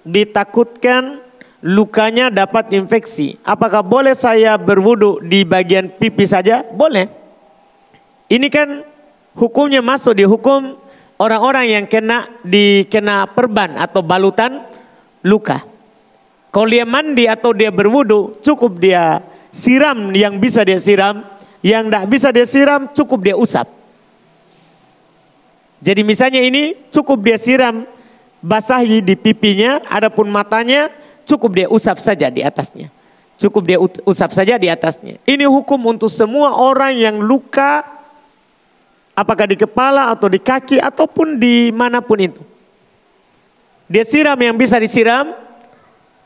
ditakutkan lukanya dapat infeksi. Apakah boleh saya berwudu di bagian pipi saja? Boleh. Ini kan hukumnya masuk di hukum orang-orang yang kena dikena perban atau balutan luka. Kalau dia mandi atau dia berwudu, cukup dia siram yang bisa dia siram, yang tidak bisa dia siram cukup dia usap. Jadi misalnya ini cukup dia siram basahi di pipinya, adapun matanya cukup dia usap saja di atasnya. Cukup dia usap saja di atasnya. Ini hukum untuk semua orang yang luka Apakah di kepala atau di kaki ataupun di mana pun itu. Dia siram yang bisa disiram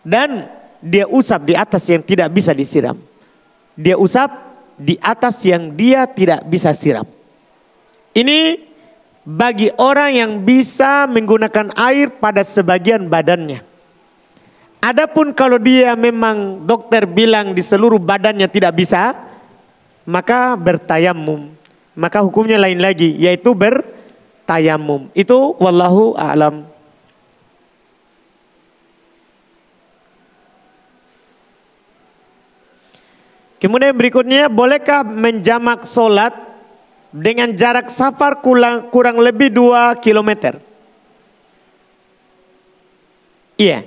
dan dia usap di atas yang tidak bisa disiram. Dia usap di atas yang dia tidak bisa siram. Ini bagi orang yang bisa menggunakan air pada sebagian badannya. Adapun kalau dia memang dokter bilang di seluruh badannya tidak bisa, maka bertayamum. Maka hukumnya lain lagi, yaitu bertayamum. Itu wallahu a'lam. Kemudian berikutnya, bolehkah menjamak solat dengan jarak safar kurang, kurang lebih 2 kilometer? Iya.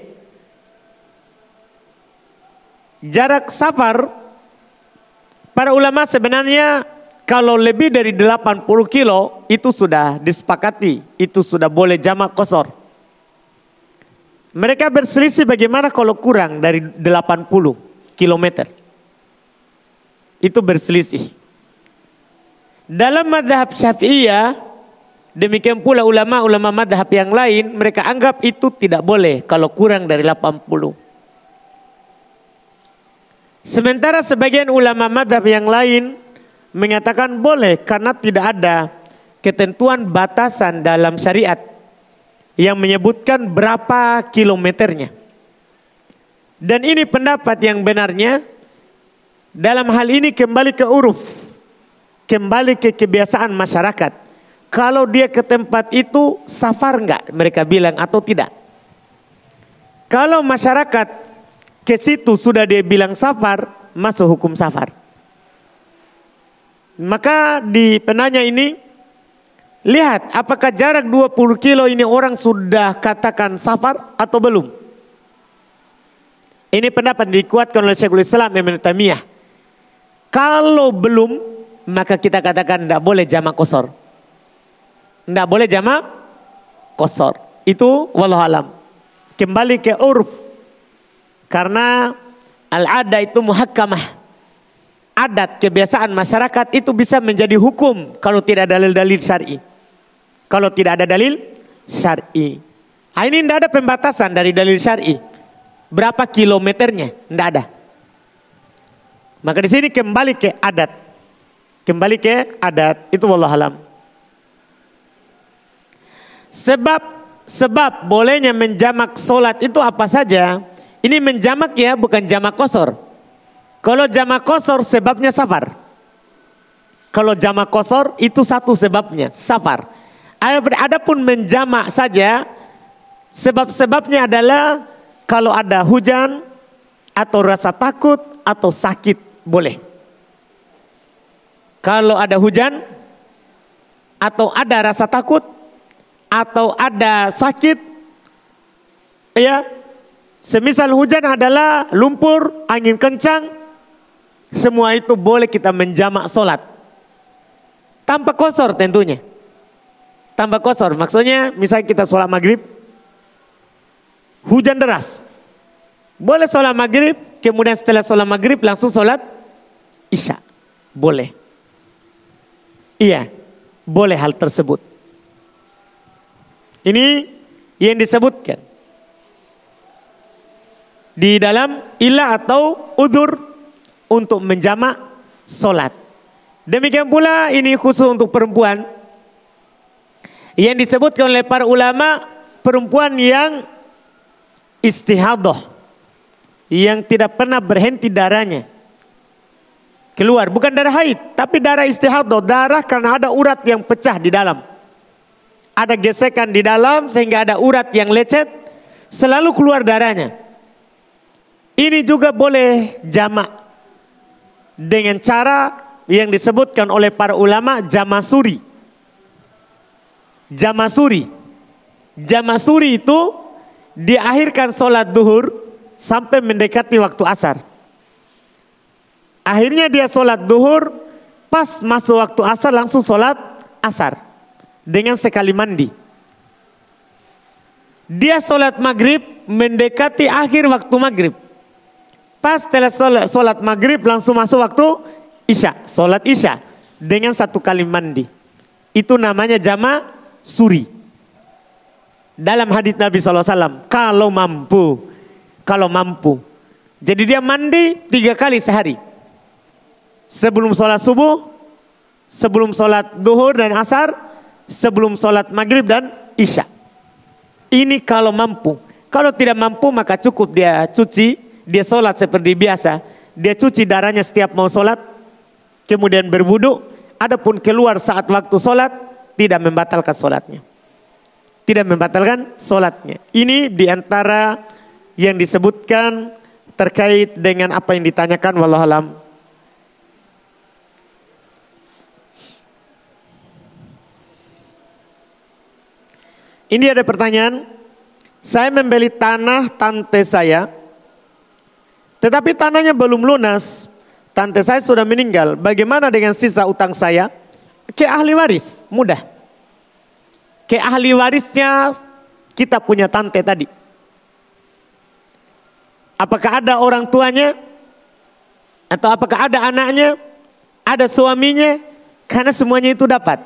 Jarak safar para ulama sebenarnya kalau lebih dari 80 kilo itu sudah disepakati, itu sudah boleh jamak kosor. Mereka berselisih bagaimana kalau kurang dari 80 kilometer. Itu berselisih. Dalam madhab syafi'iyah, demikian pula ulama-ulama madhab yang lain, mereka anggap itu tidak boleh kalau kurang dari 80. Sementara sebagian ulama madhab yang lain mengatakan boleh karena tidak ada ketentuan batasan dalam syariat yang menyebutkan berapa kilometernya. Dan ini pendapat yang benarnya dalam hal ini kembali ke uruf, kembali ke kebiasaan masyarakat. Kalau dia ke tempat itu safar enggak mereka bilang atau tidak. Kalau masyarakat ke situ sudah dia bilang safar, masuk hukum safar. Maka di penanya ini, lihat apakah jarak 20 kilo ini orang sudah katakan safar atau belum. Ini pendapat dikuatkan oleh Syekhul Islam Ibn Tamiyah. Kalau belum, maka kita katakan tidak boleh jama kosor. Tidak boleh jama kosor. Itu wallahualam. Kembali ke urf. Karena al-ada itu muhakkamah adat, kebiasaan masyarakat itu bisa menjadi hukum kalau tidak ada dalil-dalil syar'i. Kalau tidak ada dalil syar'i. Nah, ini tidak ada pembatasan dari dalil syar'i. Berapa kilometernya? Tidak ada. Maka di sini kembali ke adat. Kembali ke adat. Itu wallah alam. Sebab sebab bolehnya menjamak solat itu apa saja? Ini menjamak ya bukan jamak kosor. Kalau jama kosor sebabnya safar. Kalau jama kosor itu satu sebabnya, safar. Adapun menjama saja, sebab-sebabnya adalah kalau ada hujan atau rasa takut atau sakit boleh. Kalau ada hujan atau ada rasa takut atau ada sakit ya semisal hujan adalah lumpur angin kencang semua itu boleh kita menjamak solat. Tanpa kosor tentunya. Tanpa kosor. Maksudnya misalnya kita sholat maghrib. Hujan deras. Boleh sholat maghrib. Kemudian setelah sholat maghrib langsung sholat isya. Boleh. Iya. Boleh hal tersebut. Ini yang disebutkan. Di dalam ilah atau udur untuk menjamak solat. Demikian pula ini khusus untuk perempuan. Yang disebutkan oleh para ulama perempuan yang istihadah. Yang tidak pernah berhenti darahnya. Keluar, bukan darah haid, tapi darah istihadah. Darah karena ada urat yang pecah di dalam. Ada gesekan di dalam sehingga ada urat yang lecet. Selalu keluar darahnya. Ini juga boleh jamak dengan cara yang disebutkan oleh para ulama jamasuri. Jamasuri. Jamasuri itu diakhirkan sholat duhur sampai mendekati waktu asar. Akhirnya dia sholat duhur, pas masuk waktu asar langsung sholat asar. Dengan sekali mandi. Dia sholat maghrib mendekati akhir waktu maghrib. Pas setelah sholat, sholat maghrib langsung masuk waktu isya. Sholat isya dengan satu kali mandi. Itu namanya jama suri. Dalam hadis Nabi SAW, kalau mampu, kalau mampu. Jadi dia mandi tiga kali sehari. Sebelum sholat subuh, sebelum sholat duhur dan asar, sebelum sholat maghrib dan isya. Ini kalau mampu. Kalau tidak mampu maka cukup dia cuci, dia sholat seperti biasa. Dia cuci darahnya setiap mau sholat, kemudian berwudu, adapun keluar saat waktu sholat, tidak membatalkan sholatnya. Tidak membatalkan sholatnya. Ini di antara yang disebutkan terkait dengan apa yang ditanyakan wallahualam. Ini ada pertanyaan, saya membeli tanah tante saya, tetapi tanahnya belum lunas. Tante saya sudah meninggal. Bagaimana dengan sisa utang saya? Ke ahli waris, mudah. Ke ahli warisnya kita punya tante tadi. Apakah ada orang tuanya? Atau apakah ada anaknya? Ada suaminya? Karena semuanya itu dapat.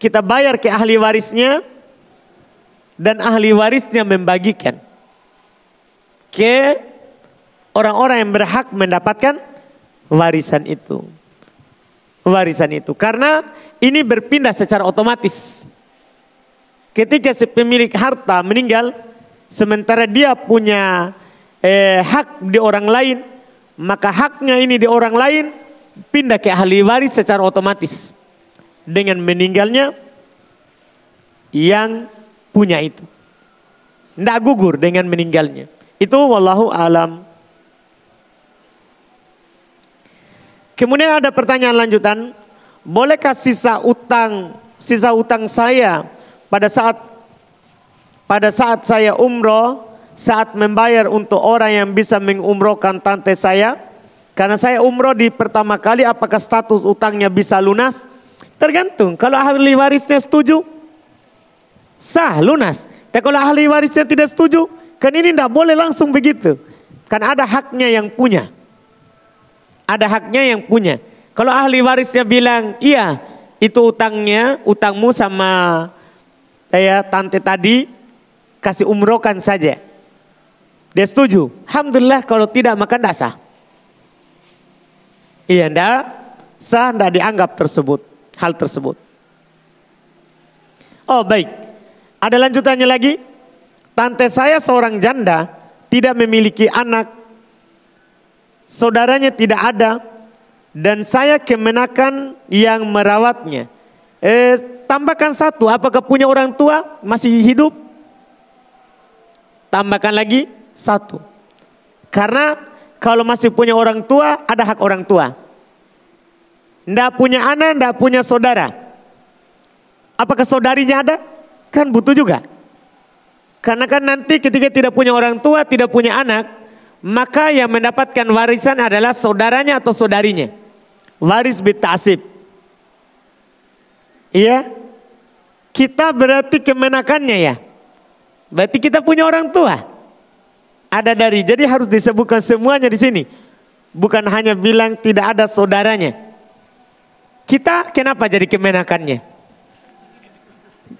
Kita bayar ke ahli warisnya, dan ahli warisnya membagikan ke orang-orang yang berhak mendapatkan warisan itu. Warisan itu karena ini berpindah secara otomatis. Ketika si pemilik harta meninggal, sementara dia punya eh, hak di orang lain, maka haknya ini di orang lain pindah ke ahli waris secara otomatis. Dengan meninggalnya yang punya itu. Tidak gugur dengan meninggalnya. Itu wallahu alam. Kemudian ada pertanyaan lanjutan, bolehkah sisa utang sisa utang saya pada saat pada saat saya umroh saat membayar untuk orang yang bisa mengumrohkan tante saya karena saya umroh di pertama kali apakah status utangnya bisa lunas tergantung kalau ahli warisnya setuju sah, lunas. Tapi kalau ahli warisnya tidak setuju, kan ini tidak boleh langsung begitu. Kan ada haknya yang punya. Ada haknya yang punya. Kalau ahli warisnya bilang, iya itu utangnya, utangmu sama saya tante tadi, kasih umrohkan saja. Dia setuju. Alhamdulillah kalau tidak maka tidak sah. Iya, tidak sah, tidak dianggap tersebut. Hal tersebut. Oh baik. Ada lanjutannya lagi. Tante saya seorang janda, tidak memiliki anak. Saudaranya tidak ada. Dan saya kemenakan yang merawatnya. Eh, tambahkan satu, apakah punya orang tua masih hidup? Tambahkan lagi satu. Karena kalau masih punya orang tua, ada hak orang tua. Tidak punya anak, tidak punya saudara. Apakah saudarinya ada? Kan butuh juga. Karena kan nanti ketika tidak punya orang tua, tidak punya anak, maka yang mendapatkan warisan adalah saudaranya atau saudarinya. Waris bitasib. Iya? Kita berarti kemenakannya ya. Berarti kita punya orang tua. Ada dari, jadi harus disebutkan semuanya di sini. Bukan hanya bilang tidak ada saudaranya. Kita kenapa jadi kemenakannya?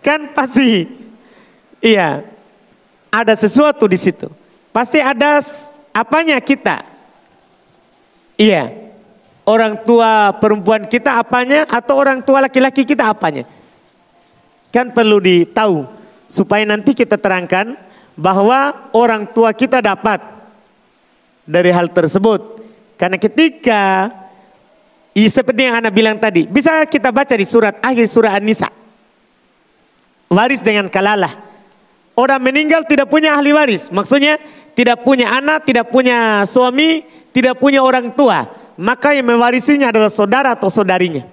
Kan pasti iya ada sesuatu di situ. Pasti ada apanya kita. Iya. Orang tua perempuan kita apanya atau orang tua laki-laki kita apanya. Kan perlu ditahu supaya nanti kita terangkan bahwa orang tua kita dapat dari hal tersebut. Karena ketika seperti yang Anda bilang tadi, bisa kita baca di surat akhir surat An-Nisa waris dengan kalalah. Orang meninggal tidak punya ahli waris. Maksudnya tidak punya anak, tidak punya suami, tidak punya orang tua. Maka yang mewarisinya adalah saudara atau saudarinya.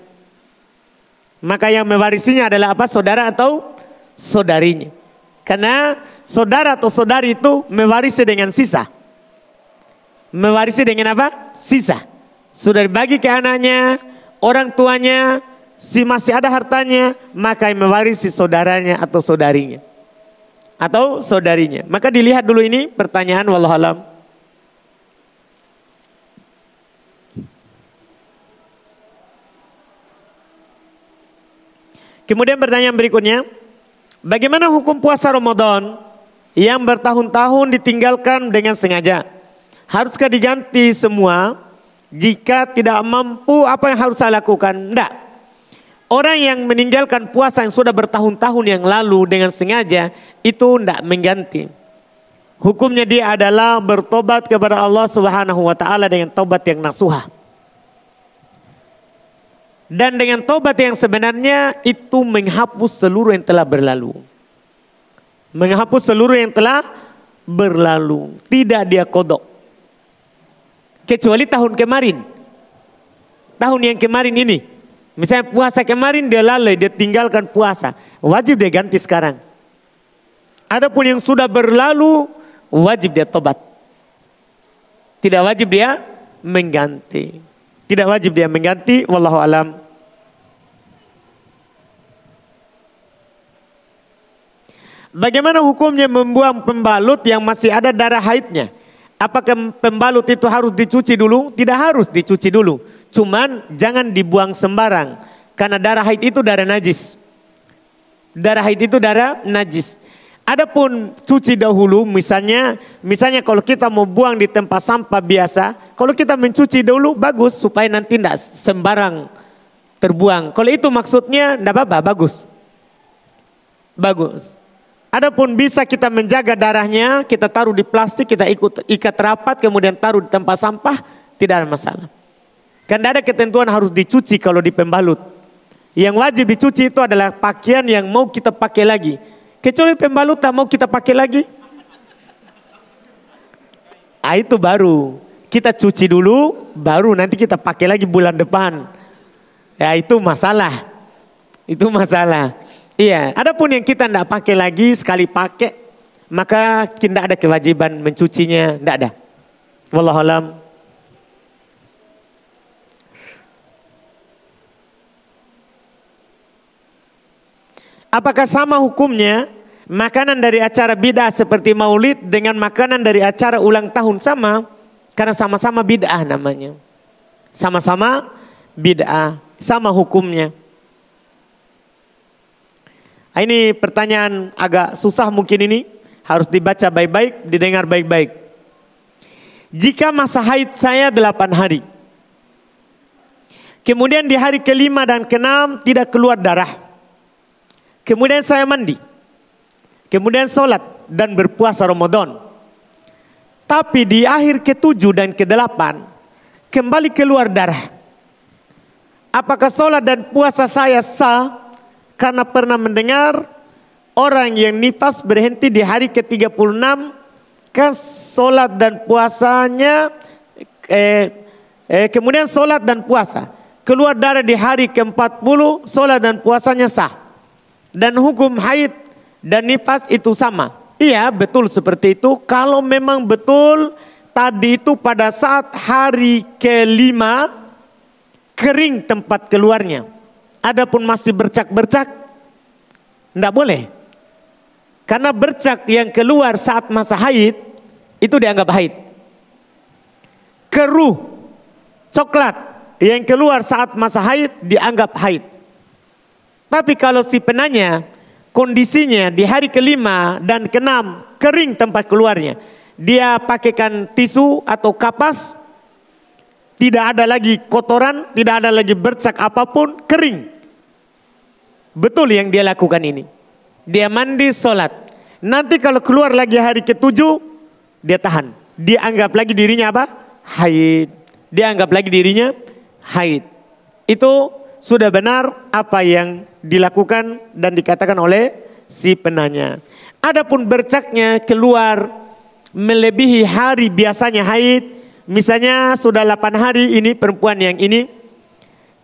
Maka yang mewarisinya adalah apa? Saudara atau saudarinya. Karena saudara atau saudari itu mewarisi dengan sisa. Mewarisi dengan apa? Sisa. Sudah dibagi ke anaknya, orang tuanya, si masih ada hartanya, maka mewarisi saudaranya atau saudarinya. Atau saudarinya. Maka dilihat dulu ini pertanyaan wallahualam. Kemudian pertanyaan berikutnya, bagaimana hukum puasa Ramadan yang bertahun-tahun ditinggalkan dengan sengaja? Haruskah diganti semua? Jika tidak mampu, apa yang harus saya lakukan? Tidak. Orang yang meninggalkan puasa yang sudah bertahun-tahun yang lalu dengan sengaja, itu tidak mengganti. Hukumnya dia adalah bertobat kepada Allah Subhanahu wa taala dengan tobat yang nasuha. Dan dengan tobat yang sebenarnya itu menghapus seluruh yang telah berlalu. Menghapus seluruh yang telah berlalu. Tidak dia kodok. Kecuali tahun kemarin. Tahun yang kemarin ini. Misalnya puasa kemarin dia lalai, dia tinggalkan puasa. Wajib dia ganti sekarang. Adapun yang sudah berlalu, wajib dia tobat. Tidak wajib dia mengganti. Tidak wajib dia mengganti, wallahu alam. Bagaimana hukumnya membuang pembalut yang masih ada darah haidnya? Apakah pembalut itu harus dicuci dulu? Tidak harus dicuci dulu. Cuman jangan dibuang sembarang. Karena darah haid itu darah najis. Darah haid itu darah najis. Adapun cuci dahulu misalnya, misalnya kalau kita mau buang di tempat sampah biasa, kalau kita mencuci dahulu bagus supaya nanti tidak sembarang terbuang. Kalau itu maksudnya tidak apa-apa, bagus. Bagus. Adapun bisa kita menjaga darahnya, kita taruh di plastik, kita ikut ikat rapat, kemudian taruh di tempat sampah, tidak ada masalah. Karena ada ketentuan harus dicuci kalau di pembalut. Yang wajib dicuci itu adalah pakaian yang mau kita pakai lagi. Kecuali pembalut tak mau kita pakai lagi. Ah itu baru. Kita cuci dulu, baru nanti kita pakai lagi bulan depan. Ya itu masalah. Itu masalah. Iya, adapun yang kita tidak pakai lagi sekali pakai, maka tidak ada kewajiban mencucinya, tidak ada. Wallahualam. Apakah sama hukumnya makanan dari acara bid'ah seperti maulid dengan makanan dari acara ulang tahun sama? Karena sama-sama bid'ah namanya. Sama-sama bid'ah, sama hukumnya. Ah, ini pertanyaan agak susah mungkin ini. Harus dibaca baik-baik, didengar baik-baik. Jika masa haid saya delapan hari. Kemudian di hari kelima dan keenam tidak keluar darah. Kemudian saya mandi. Kemudian sholat dan berpuasa Ramadan. Tapi di akhir ketujuh dan kedelapan kembali keluar darah. Apakah sholat dan puasa saya sah karena pernah mendengar orang yang nifas berhenti di hari ke-36 kan sholat dan puasanya eh, eh, kemudian sholat dan puasa. Keluar darah di hari ke-40 sholat dan puasanya sah. Dan hukum haid dan nifas itu sama. Iya betul seperti itu. Kalau memang betul tadi itu pada saat hari kelima kering tempat keluarnya Adapun masih bercak-bercak, tidak boleh. Karena bercak yang keluar saat masa haid, itu dianggap haid. Keruh, coklat yang keluar saat masa haid dianggap haid. Tapi kalau si penanya kondisinya di hari kelima dan keenam kering tempat keluarnya. Dia pakaikan tisu atau kapas, tidak ada lagi kotoran, tidak ada lagi bercak apa pun, kering. Betul yang dia lakukan ini. Dia mandi sholat. Nanti kalau keluar lagi hari ketujuh, dia tahan. Dia anggap lagi dirinya apa? Haid. Dia anggap lagi dirinya haid. Itu sudah benar apa yang dilakukan dan dikatakan oleh si penanya. Adapun bercaknya keluar melebihi hari biasanya haid. Misalnya sudah 8 hari ini perempuan yang ini.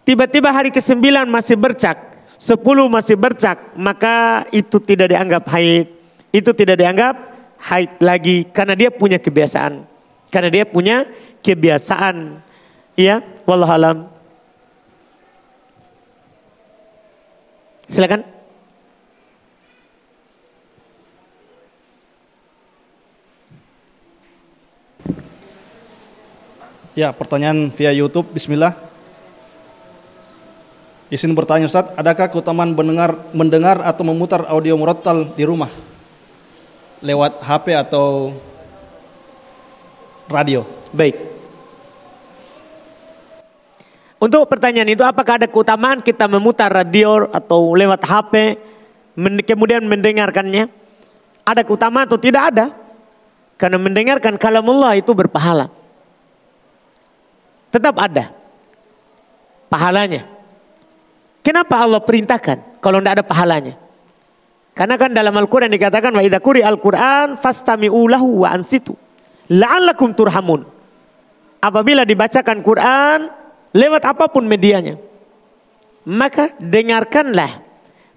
Tiba-tiba hari ke-9 masih bercak sepuluh masih bercak, maka itu tidak dianggap haid. Itu tidak dianggap haid lagi karena dia punya kebiasaan. Karena dia punya kebiasaan. Ya, wallahualam. Silakan. Ya, pertanyaan via YouTube. Bismillah. Izin bertanya Ustaz, adakah keutamaan mendengar mendengar atau memutar audio murattal di rumah? Lewat HP atau radio? Baik. Untuk pertanyaan itu apakah ada keutamaan kita memutar radio atau lewat HP kemudian mendengarkannya? Ada keutamaan atau tidak ada? Karena mendengarkan kalamullah itu berpahala. Tetap ada pahalanya. Kenapa Allah perintahkan kalau tidak ada pahalanya? Karena kan dalam Al-Quran dikatakan wa idza Al-Quran fastami'u lahu wa ansitu la'allakum turhamun. Apabila dibacakan Quran lewat apa pun medianya, maka dengarkanlah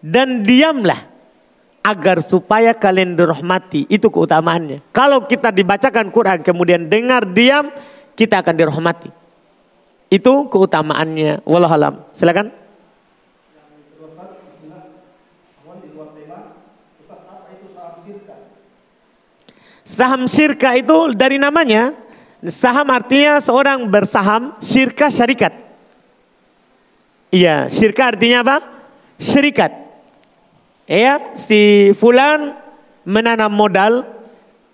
dan diamlah agar supaya kalian dirahmati. Itu keutamaannya. Kalau kita dibacakan Quran kemudian dengar diam, kita akan dirahmati. Itu keutamaannya. Wallahualam. Silakan. Saham syirka itu dari namanya, saham artinya seorang bersaham, syirka syarikat. Iya, syirka artinya apa? Syarikat. Ya, si fulan menanam modal,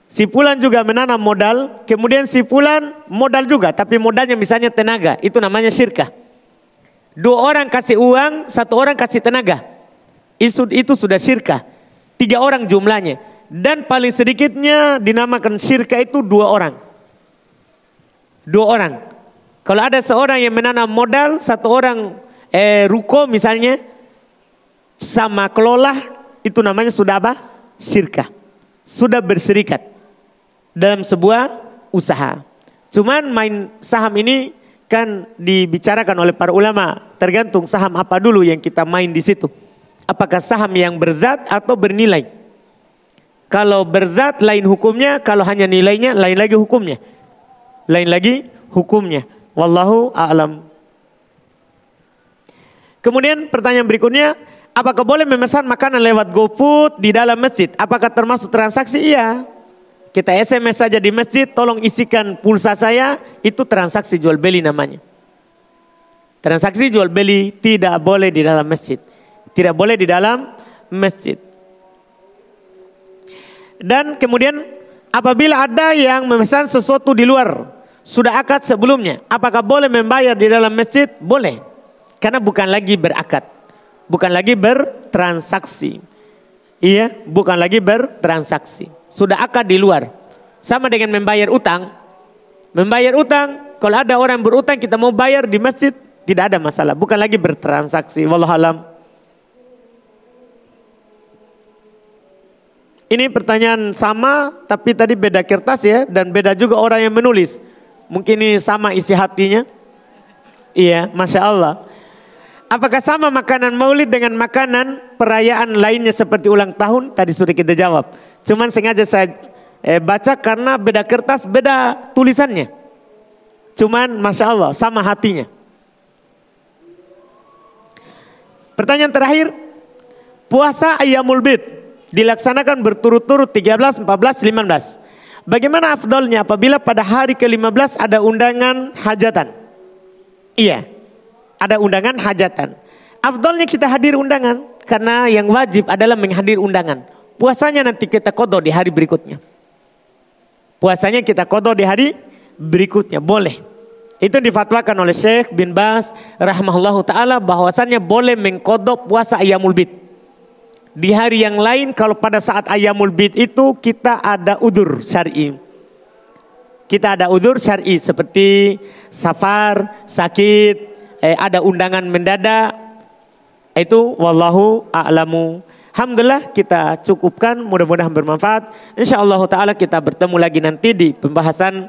si fulan juga menanam modal, kemudian si fulan modal juga, tapi modalnya misalnya tenaga, itu namanya syirka. Dua orang kasih uang, satu orang kasih tenaga. Itu, itu sudah syirka. Tiga orang jumlahnya dan paling sedikitnya dinamakan syirka itu dua orang. Dua orang. Kalau ada seorang yang menanam modal, satu orang eh, ruko misalnya, sama kelola, itu namanya sudah apa? Syirka. Sudah berserikat dalam sebuah usaha. Cuman main saham ini kan dibicarakan oleh para ulama, tergantung saham apa dulu yang kita main di situ. Apakah saham yang berzat atau bernilai? Kalau berzat lain hukumnya, kalau hanya nilainya lain lagi hukumnya. Lain lagi hukumnya. Wallahu a'lam. Kemudian pertanyaan berikutnya, apakah boleh memesan makanan lewat GoFood di dalam masjid? Apakah termasuk transaksi? Iya. Kita SMS saja di masjid, tolong isikan pulsa saya, itu transaksi jual beli namanya. Transaksi jual beli tidak boleh di dalam masjid. Tidak boleh di dalam masjid. Dan kemudian apabila ada yang memesan sesuatu di luar, sudah akad sebelumnya, apakah boleh membayar di dalam masjid? Boleh. Karena bukan lagi berakad. Bukan lagi bertransaksi. Iya, bukan lagi bertransaksi. Sudah akad di luar. Sama dengan membayar utang. Membayar utang, kalau ada orang berutang kita mau bayar di masjid, tidak ada masalah. Bukan lagi bertransaksi. Wallahualam. Ini pertanyaan sama tapi tadi beda kertas ya dan beda juga orang yang menulis. Mungkin ini sama isi hatinya. Iya, Masya Allah. Apakah sama makanan maulid dengan makanan perayaan lainnya seperti ulang tahun? Tadi sudah kita jawab. Cuman sengaja saya eh, baca karena beda kertas, beda tulisannya. Cuman Masya Allah sama hatinya. Pertanyaan terakhir, puasa ayamul bid dilaksanakan berturut-turut 13, 14, 15. Bagaimana afdolnya apabila pada hari ke-15 ada undangan hajatan? Iya, ada undangan hajatan. Afdolnya kita hadir undangan karena yang wajib adalah menghadir undangan. Puasanya nanti kita kodo di hari berikutnya. Puasanya kita kodo di hari berikutnya, boleh. Itu difatwakan oleh Syekh bin Bas rahmahullahu taala bahwasannya boleh mengkodok puasa ayamul bid di hari yang lain kalau pada saat ayamul bid itu kita ada udur syar'i. Kita ada udur syar'i seperti safar, sakit, eh, ada undangan mendadak. Itu wallahu a'lamu. Alhamdulillah kita cukupkan mudah-mudahan bermanfaat. Insya Allah taala kita bertemu lagi nanti di pembahasan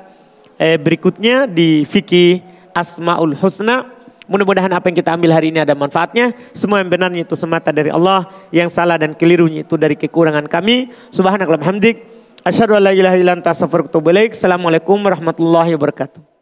eh, berikutnya di fikih Asmaul Husna. Mudah-mudahan apa yang kita ambil hari ini ada manfaatnya. Semua yang benarnya itu semata dari Allah. Yang salah dan kelirunya itu dari kekurangan kami. Subhanallah hamdik. Assalamualaikum warahmatullahi wabarakatuh.